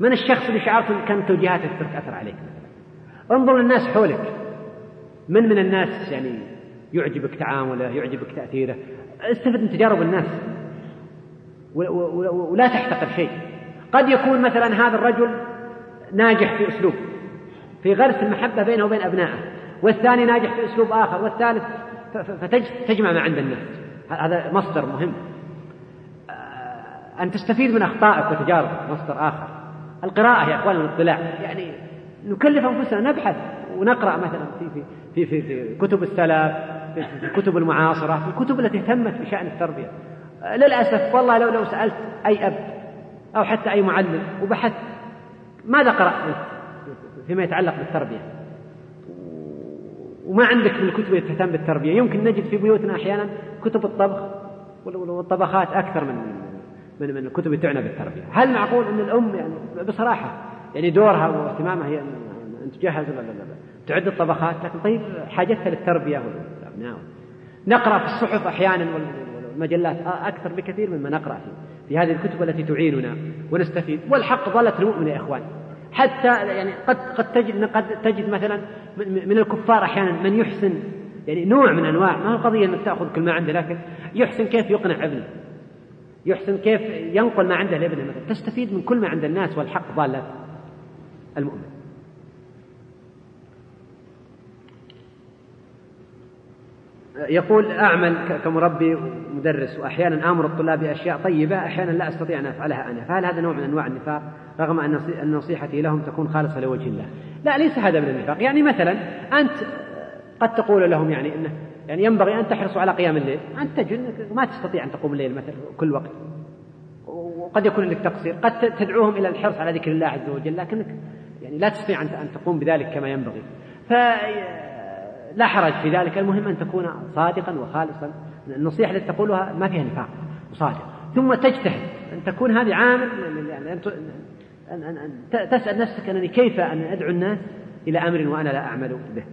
من الشخص اللي شعرت أن كانت توجيهاته تترك أثر عليك؟ انظر للناس حولك. من من الناس يعني يعجبك تعامله يعجبك تأثيره؟ استفد من تجارب الناس. ولا تحتقر شيء. قد يكون مثلا هذا الرجل ناجح في أسلوب في غرس المحبة بينه وبين أبنائه والثاني ناجح في أسلوب آخر والثالث فتجمع ما عند الناس. هذا مصدر مهم. أن تستفيد من أخطائك وتجاربك مصدر آخر. القراءة يا أخوان الاطلاع. يعني نكلف أنفسنا نبحث ونقرأ مثلا في في في في, كتب السلف في, في كتب المعاصرة في الكتب التي اهتمت بشأن التربية. للأسف والله لو لو سألت أي أب أو حتى أي معلم وبحثت ماذا قرأت؟ فيما يتعلق بالتربية. وما عندك من الكتب التي تهتم بالتربية. يمكن نجد في بيوتنا أحيانا كتب الطبخ والطبخات أكثر من من من الكتب التي تعنى بالتربية. هل معقول أن الأم يعني بصراحة يعني دورها واهتمامها هي أن تجهز تعد الطبخات. لكن طيب حاجتها للتربية والأبناء نقرأ في الصحف أحيانا والمجلات أكثر بكثير مما نقرأ فيه في هذه الكتب التي تعيننا ونستفيد. والحق ظلت المؤمن يا إخوان. حتى يعني قد قد تجد قد تجد مثلا من الكفار أحيانا من يحسن يعني نوع من أنواع ما هو قضية إنك تأخذ كل ما عنده لكن يحسن كيف يقنع ابنه. يحسن كيف ينقل ما عنده لابنه مثلا. تستفيد من كل ما عند الناس والحق ضالة المؤمن. يقول أعمل كمربي ومدرس وأحيانا آمر الطلاب بأشياء طيبة أحيانا لا أستطيع أن أفعلها أنا. فهل هذا نوع من أنواع النفاق؟ رغم أن نصيحتي لهم تكون خالصة لوجه الله. لا ليس هذا من النفاق. يعني مثلا أنت قد تقول لهم يعني أنه يعني ينبغي أن تحرصوا على قيام الليل. أنت تجد ما تستطيع أن تقوم الليل مثلا كل وقت. وقد يكون لك تقصير. قد تدعوهم إلى الحرص على ذكر الله عز وجل لكنك يعني لا تستطيع أن تقوم بذلك كما ينبغي. فلا حرج في ذلك. المهم أن تكون صادقا وخالصا. النصيحة التي تقولها ما فيها نفاق وصادق. ثم تجتهد. أن تكون هذه عامل يعني أن تسأل نفسك أنني كيف أن أدعو الناس إلى أمر وأنا لا أعمل به.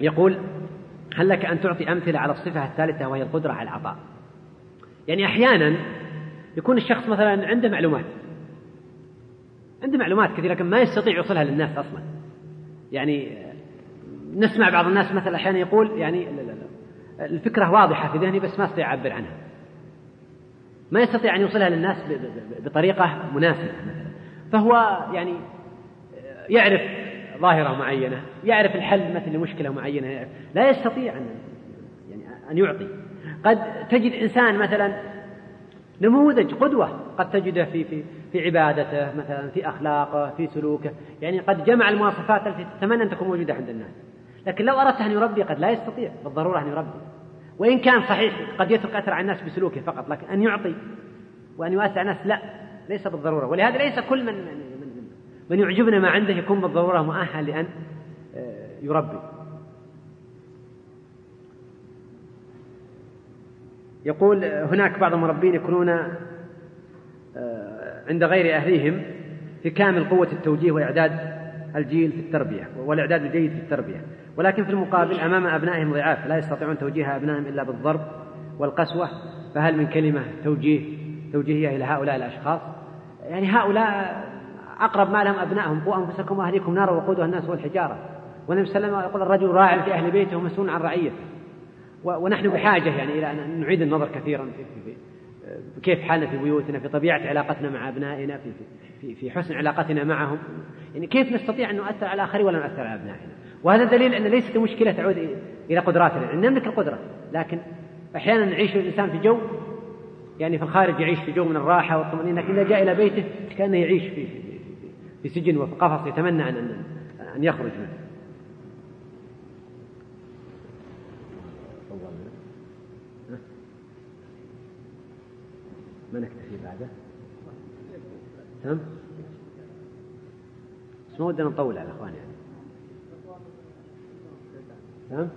يقول هل لك أن تعطي أمثلة على الصفة الثالثة وهي القدرة على العطاء؟ يعني أحيانا يكون الشخص مثلا عنده معلومات. عنده معلومات كثيرة لكن ما يستطيع يوصلها للناس أصلا. يعني نسمع بعض الناس مثلا أحيانا يقول يعني الفكرة واضحة في ذهني بس ما أستطيع أعبر عنها. ما يستطيع أن يوصلها للناس بطريقة مناسبة مثلا. فهو يعني يعرف ظاهرة معينة يعرف الحل مثل لمشكلة معينة لا يستطيع أن يعني أن يعطي. قد تجد إنسان مثلا نموذج قدوة قد تجده في في في عبادته مثلا في أخلاقه في سلوكه. يعني قد جمع المواصفات التي تتمنى أن تكون موجودة عند الناس. لكن لو أردت أن يربي قد لا يستطيع بالضرورة أن يربي. وإن كان صحيح قد يترك أثر على الناس بسلوكه فقط لكن أن يعطي وأن يواسع الناس لا ليس بالضرورة. ولهذا ليس كل من من يعجبنا ما عنده يكون بالضرورة مؤهل لأن آه، يربي. يقول هناك بعض المربين يكونون آه، عند غير أهليهم في كامل قوة التوجيه وإعداد الجيل في التربية والإعداد الجيد في التربية. ولكن في المقابل أمام أبنائهم ضعاف لا يستطيعون توجيه أبنائهم إلا بالضرب والقسوة فهل من كلمة توجيه توجيهية إلى هؤلاء الأشخاص؟ يعني هؤلاء أقرب ما لهم أبنائهم قوا أنفسكم وأهليكم نارا وقودها الناس والحجارة. والنبي صلى الله عليه وسلم يقول الرجل راع في أهل بيته ومسؤول عن رعيته. ونحن بحاجة يعني إلى أن نعيد النظر كثيرا في, في, في كيف حالنا في بيوتنا في طبيعة علاقتنا مع أبنائنا في, في, في حسن علاقتنا معهم. يعني كيف نستطيع أن نؤثر على الآخرين ولا نؤثر على أبنائنا؟ وهذا دليل أن ليست المشكلة تعود إلى قدراتنا. أن نملك القدرة لكن أحيانا نعيش الإنسان في جو يعني في الخارج يعيش في جو من الراحة والطمأنينة لكن إذا جاء إلى بيته كأنه يعيش في, في سجن وفي قفص يتمنى أن أن يخرج منه. ما نكتفي بعده؟ تم؟ بس ما ودنا نطول على الاخوان يعني. تمام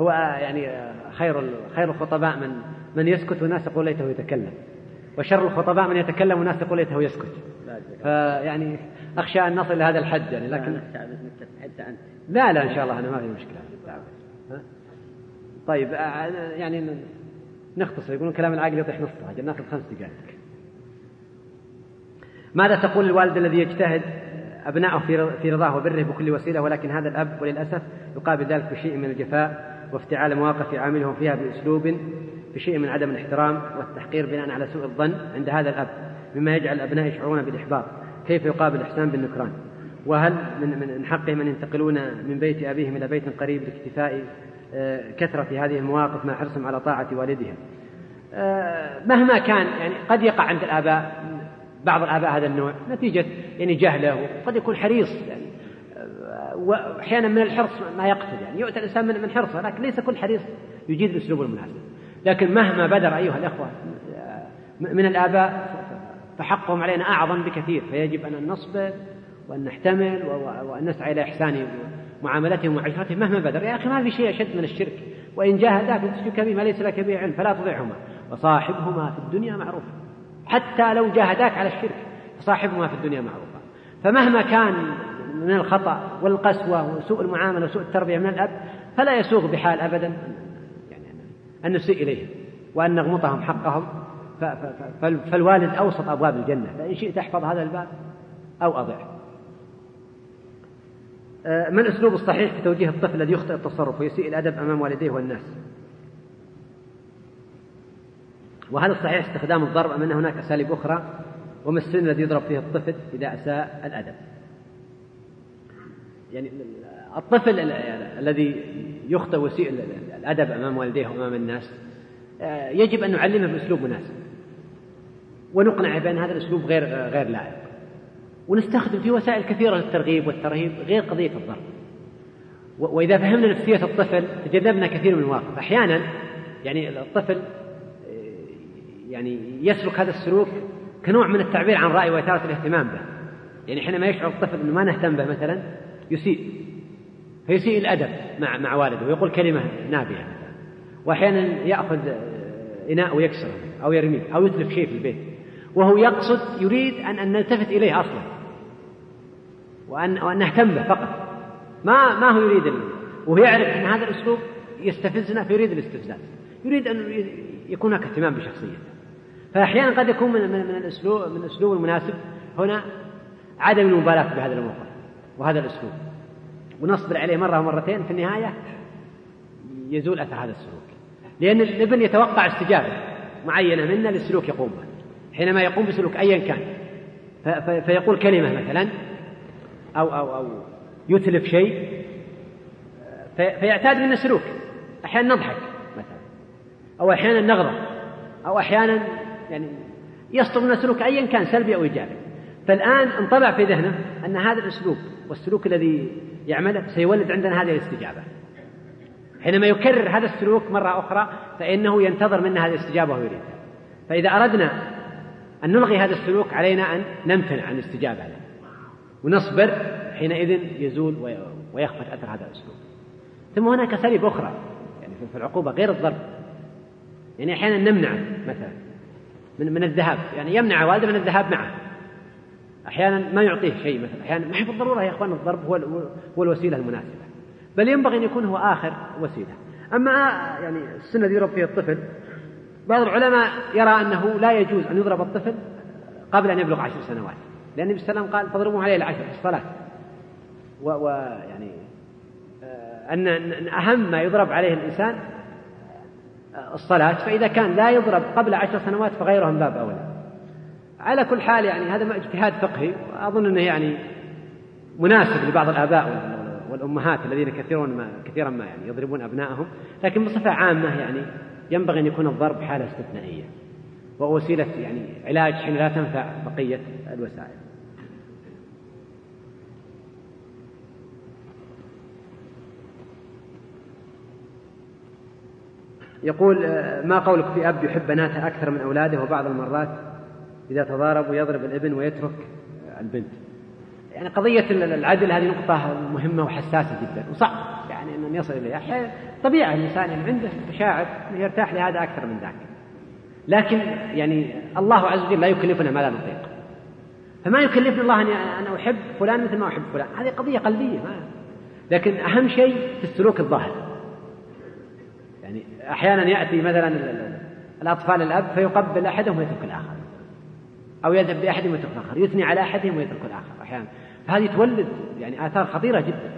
هو يعني خير خير الخطباء من من يسكت والناس يقول ليته يتكلم. وشر الخطباء من يتكلم والناس يقول ليته يسكت. فيعني أخشى أن نصل إلى هذا الحد يعني لكن لا لا إن شاء الله أنا ما في مشكلة. طيب يعني نختصر يقولون كلام العقل يطيح نصه أجل ناخذ خمس دقائق. ماذا تقول الوالد الذي يجتهد أبنائه في رضاه وبره بكل وسيلة ولكن هذا الأب وللأسف يقابل ذلك بشيء من الجفاء وافتعال مواقف يعاملهم فيها بأسلوب بشيء من عدم الاحترام والتحقير بناء على سوء الظن عند هذا الأب مما يجعل الأبناء يشعرون بالإحباط. كيف يقابل الإحسان بالنكران؟ وهل من من حقهم أن ينتقلون من بيت أبيهم إلى بيت قريب لاكتفاء آه، كثرة هذه المواقف مع حرصهم على طاعة والدهم؟ آه، مهما كان يعني قد يقع عند الآباء بعض الآباء هذا النوع نتيجة يعني جهله وقد يكون حريص يعني آه، وأحيانا من الحرص ما يقتل يعني يؤتى الإنسان من حرصه لكن ليس كل حريص يجيد الأسلوب المناسب. لكن مهما بدر أيها الأخوة من الآباء فحقهم علينا أعظم بكثير فيجب أن نصبر وأن نحتمل وأن نسعى إلى إحسان معاملتهم وعشرتهم مهما بدر. يا أخي ما في شيء أشد من الشرك. وإن جاهداك لتشرك به ما ليس لك به علم فلا تطعهما وصاحبهما في الدنيا معروفا حتى لو جاهداك على الشرك فصاحبهما في الدنيا معروفا فمهما كان من الخطأ والقسوة وسوء المعاملة وسوء التربية من الأب فلا يسوغ بحال أبدا. أن نسيء إليهم وأن نغمطهم حقهم. فالوالد أوسط أبواب الجنة. فإن شئت احفظ هذا الباب أو أضع آه، ما الأسلوب الصحيح في توجيه الطفل الذي يخطئ التصرف ويسيء الأدب أمام والديه والناس؟ وهل الصحيح استخدام الضرب أم أن هناك أساليب أخرى؟ وما السن الذي يضرب فيه الطفل إذا أساء الأدب؟ يعني الطفل الذي يخطئ ويسيء الأدب أمام والديه وأمام الناس. آه، يجب أن نعلمه بأسلوب مناسب. ونقنع بأن هذا الأسلوب غير غير لائق. ونستخدم في وسائل كثيرة للترغيب والترهيب غير قضية الضرب. وإذا فهمنا نفسية الطفل تجنبنا كثير من المواقف أحيانا يعني الطفل آه، يعني يسلك هذا السلوك كنوع من التعبير عن رأي وإثارة الاهتمام به. يعني حينما يشعر الطفل أنه ما نهتم به مثلا يسيء. فيسيء الأدب مع مع والده ويقول كلمة نابية وأحيانا يأخذ إناء ويكسره أو يرميه أو يتلف شيء في البيت. وهو يقصد يريد أن أن نلتفت إليه أصلا. وأن وأن نهتم به فقط. ما ما هو يريد وهو يعرف أن هذا الأسلوب يستفزنا فيريد الاستفزاز. يريد أن يكون هناك اهتمام بشخصيته. فأحيانا قد يكون من من, من الأسلوب من الأسلوب المناسب هنا عدم المبالاة بهذا الموقف وهذا الأسلوب. ونصبر عليه مرة ومرتين في النهاية يزول أثر هذا السلوك. لأن الابن يتوقع استجابة معينة منا للسلوك يقوم به. حينما يقوم بسلوك أيا كان. فيقول كلمة مثلا أو أو أو يتلف شيء فيعتاد منا سلوك. أحيانا نضحك مثلا. أو أحيانا نغضب. أو أحيانا يعني يصدر منا سلوك أيا كان سلبي أو إيجابي. فالآن انطبع في ذهنه أن هذا الأسلوب والسلوك الذي يعمله سيولد عندنا هذه الاستجابة. حينما يكرر هذا السلوك مرة أخرى فإنه ينتظر منا هذه الاستجابة ويريدها فإذا أردنا أن نلغي هذا السلوك علينا أن نمتنع عن الاستجابة له. ونصبر حينئذ يزول ويخفت أثر هذا الأسلوب ثم هناك أساليب أخرى يعني في العقوبة غير الضرب. يعني أحيانا نمنع مثلا من من الذهاب. يعني يمنع والده من الذهاب معه. أحيانا ما يعطيه شيء مثلا. أحيانا ما هي بالضرورة يا إخوان الضرب هو هو الوسيلة المناسبة. بل ينبغي أن يكون هو آخر وسيلة. أما يعني السن الذي يضرب فيه الطفل بعض العلماء يرى أنه لا يجوز أن يضرب الطفل قبل أن يبلغ عشر سنوات. لأن النبي صلى الله عليه وسلم قال فاضربوه عليه العشر في الصلاة. ويعني آه، أن أهم ما يضرب عليه الإنسان آه، الصلاة. فإذا كان لا يضرب قبل عشر سنوات فغيره من باب أولى. على كل حال يعني هذا اجتهاد فقهي وأظن أنه يعني مناسب لبعض الآباء والأمهات الذين كثيرون ما كثيرا ما يعني يضربون أبنائهم لكن بصفة عامة يعني ينبغي أن يكون الضرب حالة استثنائية. ووسيلة يعني علاج حين لا تنفع بقية الوسائل. يقول ما قولك في أب يحب بناته أكثر من أولاده؟ وبعض المرات إذا تضاربوا يضرب الابن ويترك البنت. يعني قضية العدل هذه نقطة مهمة وحساسة جدا. وصعب يعني أن يصل إليها. طبيعة الإنسان يعني عنده مشاعر يرتاح لهذا أكثر من ذاك. لكن يعني الله عز وجل لا يكلفنا ما لا نطيق. فما يكلفني الله أن أنا أحب فلان مثل ما أحب فلان. هذه قضية قلبية ما لكن أهم شيء في السلوك الظاهر. يعني أحيانا يأتي مثلا الأطفال الأب فيقبل أحدهم ويترك الآخر. أو يذهب بأحدهم ويترك الآخر يثني على أحدهم ويترك الآخر أحيانا. فهذه تولد يعني آثار خطيرة جدا.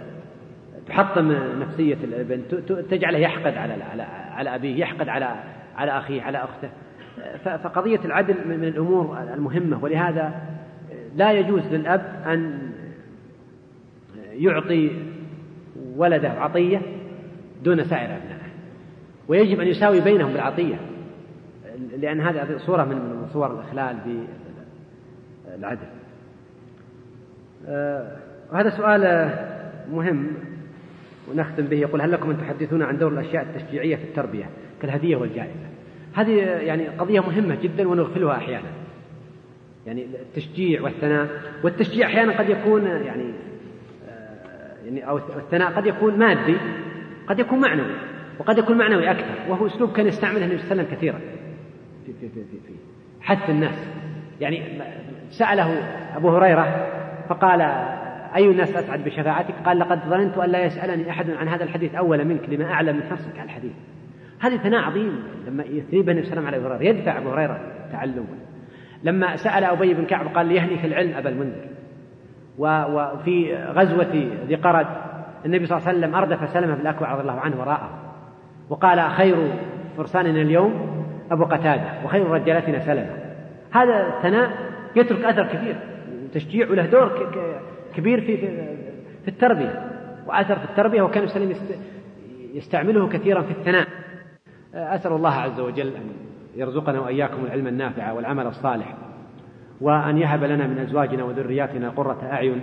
تحطم نفسية الابن تجعله يحقد على على على أبيه يحقد على على أخيه على أخته. فقضية العدل من الأمور المهمة ولهذا لا يجوز للأب أن يعطي ولده عطية دون سائر أبنائه. ويجب أن يساوي بينهم بالعطية لأن هذه صورة من صور الإخلال بالعدل وهذا سؤال مهم ونختم به. يقول هل لكم أن تحدثون عن دور الأشياء التشجيعية في التربية كالهدية والجائزة؟ هذه يعني قضية مهمة جدا ونغفلها أحيانا. يعني التشجيع والثناء والتشجيع أحيانا قد يكون يعني يعني أو الثناء قد يكون مادي قد يكون معنوي وقد يكون معنوي أكثر وهو أسلوب كان يستعمله النبي صلى الله عليه وسلم كثيرا في, في, في, في حث الناس. يعني سأله أبو هريرة فقال أي الناس أسعد بشفاعتك؟ قال لقد ظننت أن لا يسألني أحد عن هذا الحديث أول منك لما أعلم من حرصك على الحديث. هذه ثناء عظيم لما يثني النبي صلى الله عليه وسلم على هريرة يدفع أبو هريرة تعلما. لما سأل أبي بن كعب قال ليهني في العلم أبا المنذر. وفي غزوة ذي قرد النبي صلى الله عليه وسلم أردف سلمة بن الأكوع رضي الله عنه وراءه وقال خير فرساننا اليوم أبو قتادة وخير رجالتنا سلمة. هذا الثناء يترك أثر كبير تشجيع له دور كبير في في التربية. وأثر في التربية وكان وسلم يستعمله كثيرا في الثناء. أسأل الله عز وجل أن يرزقنا وإياكم العلم النافع والعمل الصالح وأن يهب لنا من أزواجنا وذرياتنا قرة أعين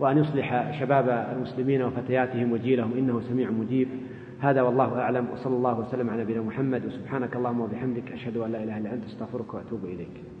وأن يصلح شباب المسلمين وفتياتهم وجيلهم إنه سميع مجيب. هذا والله أعلم وصلى الله وسلم على نبينا محمد. وسبحانك اللهم وبحمدك أشهد أن لا إله إلا أنت أستغفرك وأتوب إليك.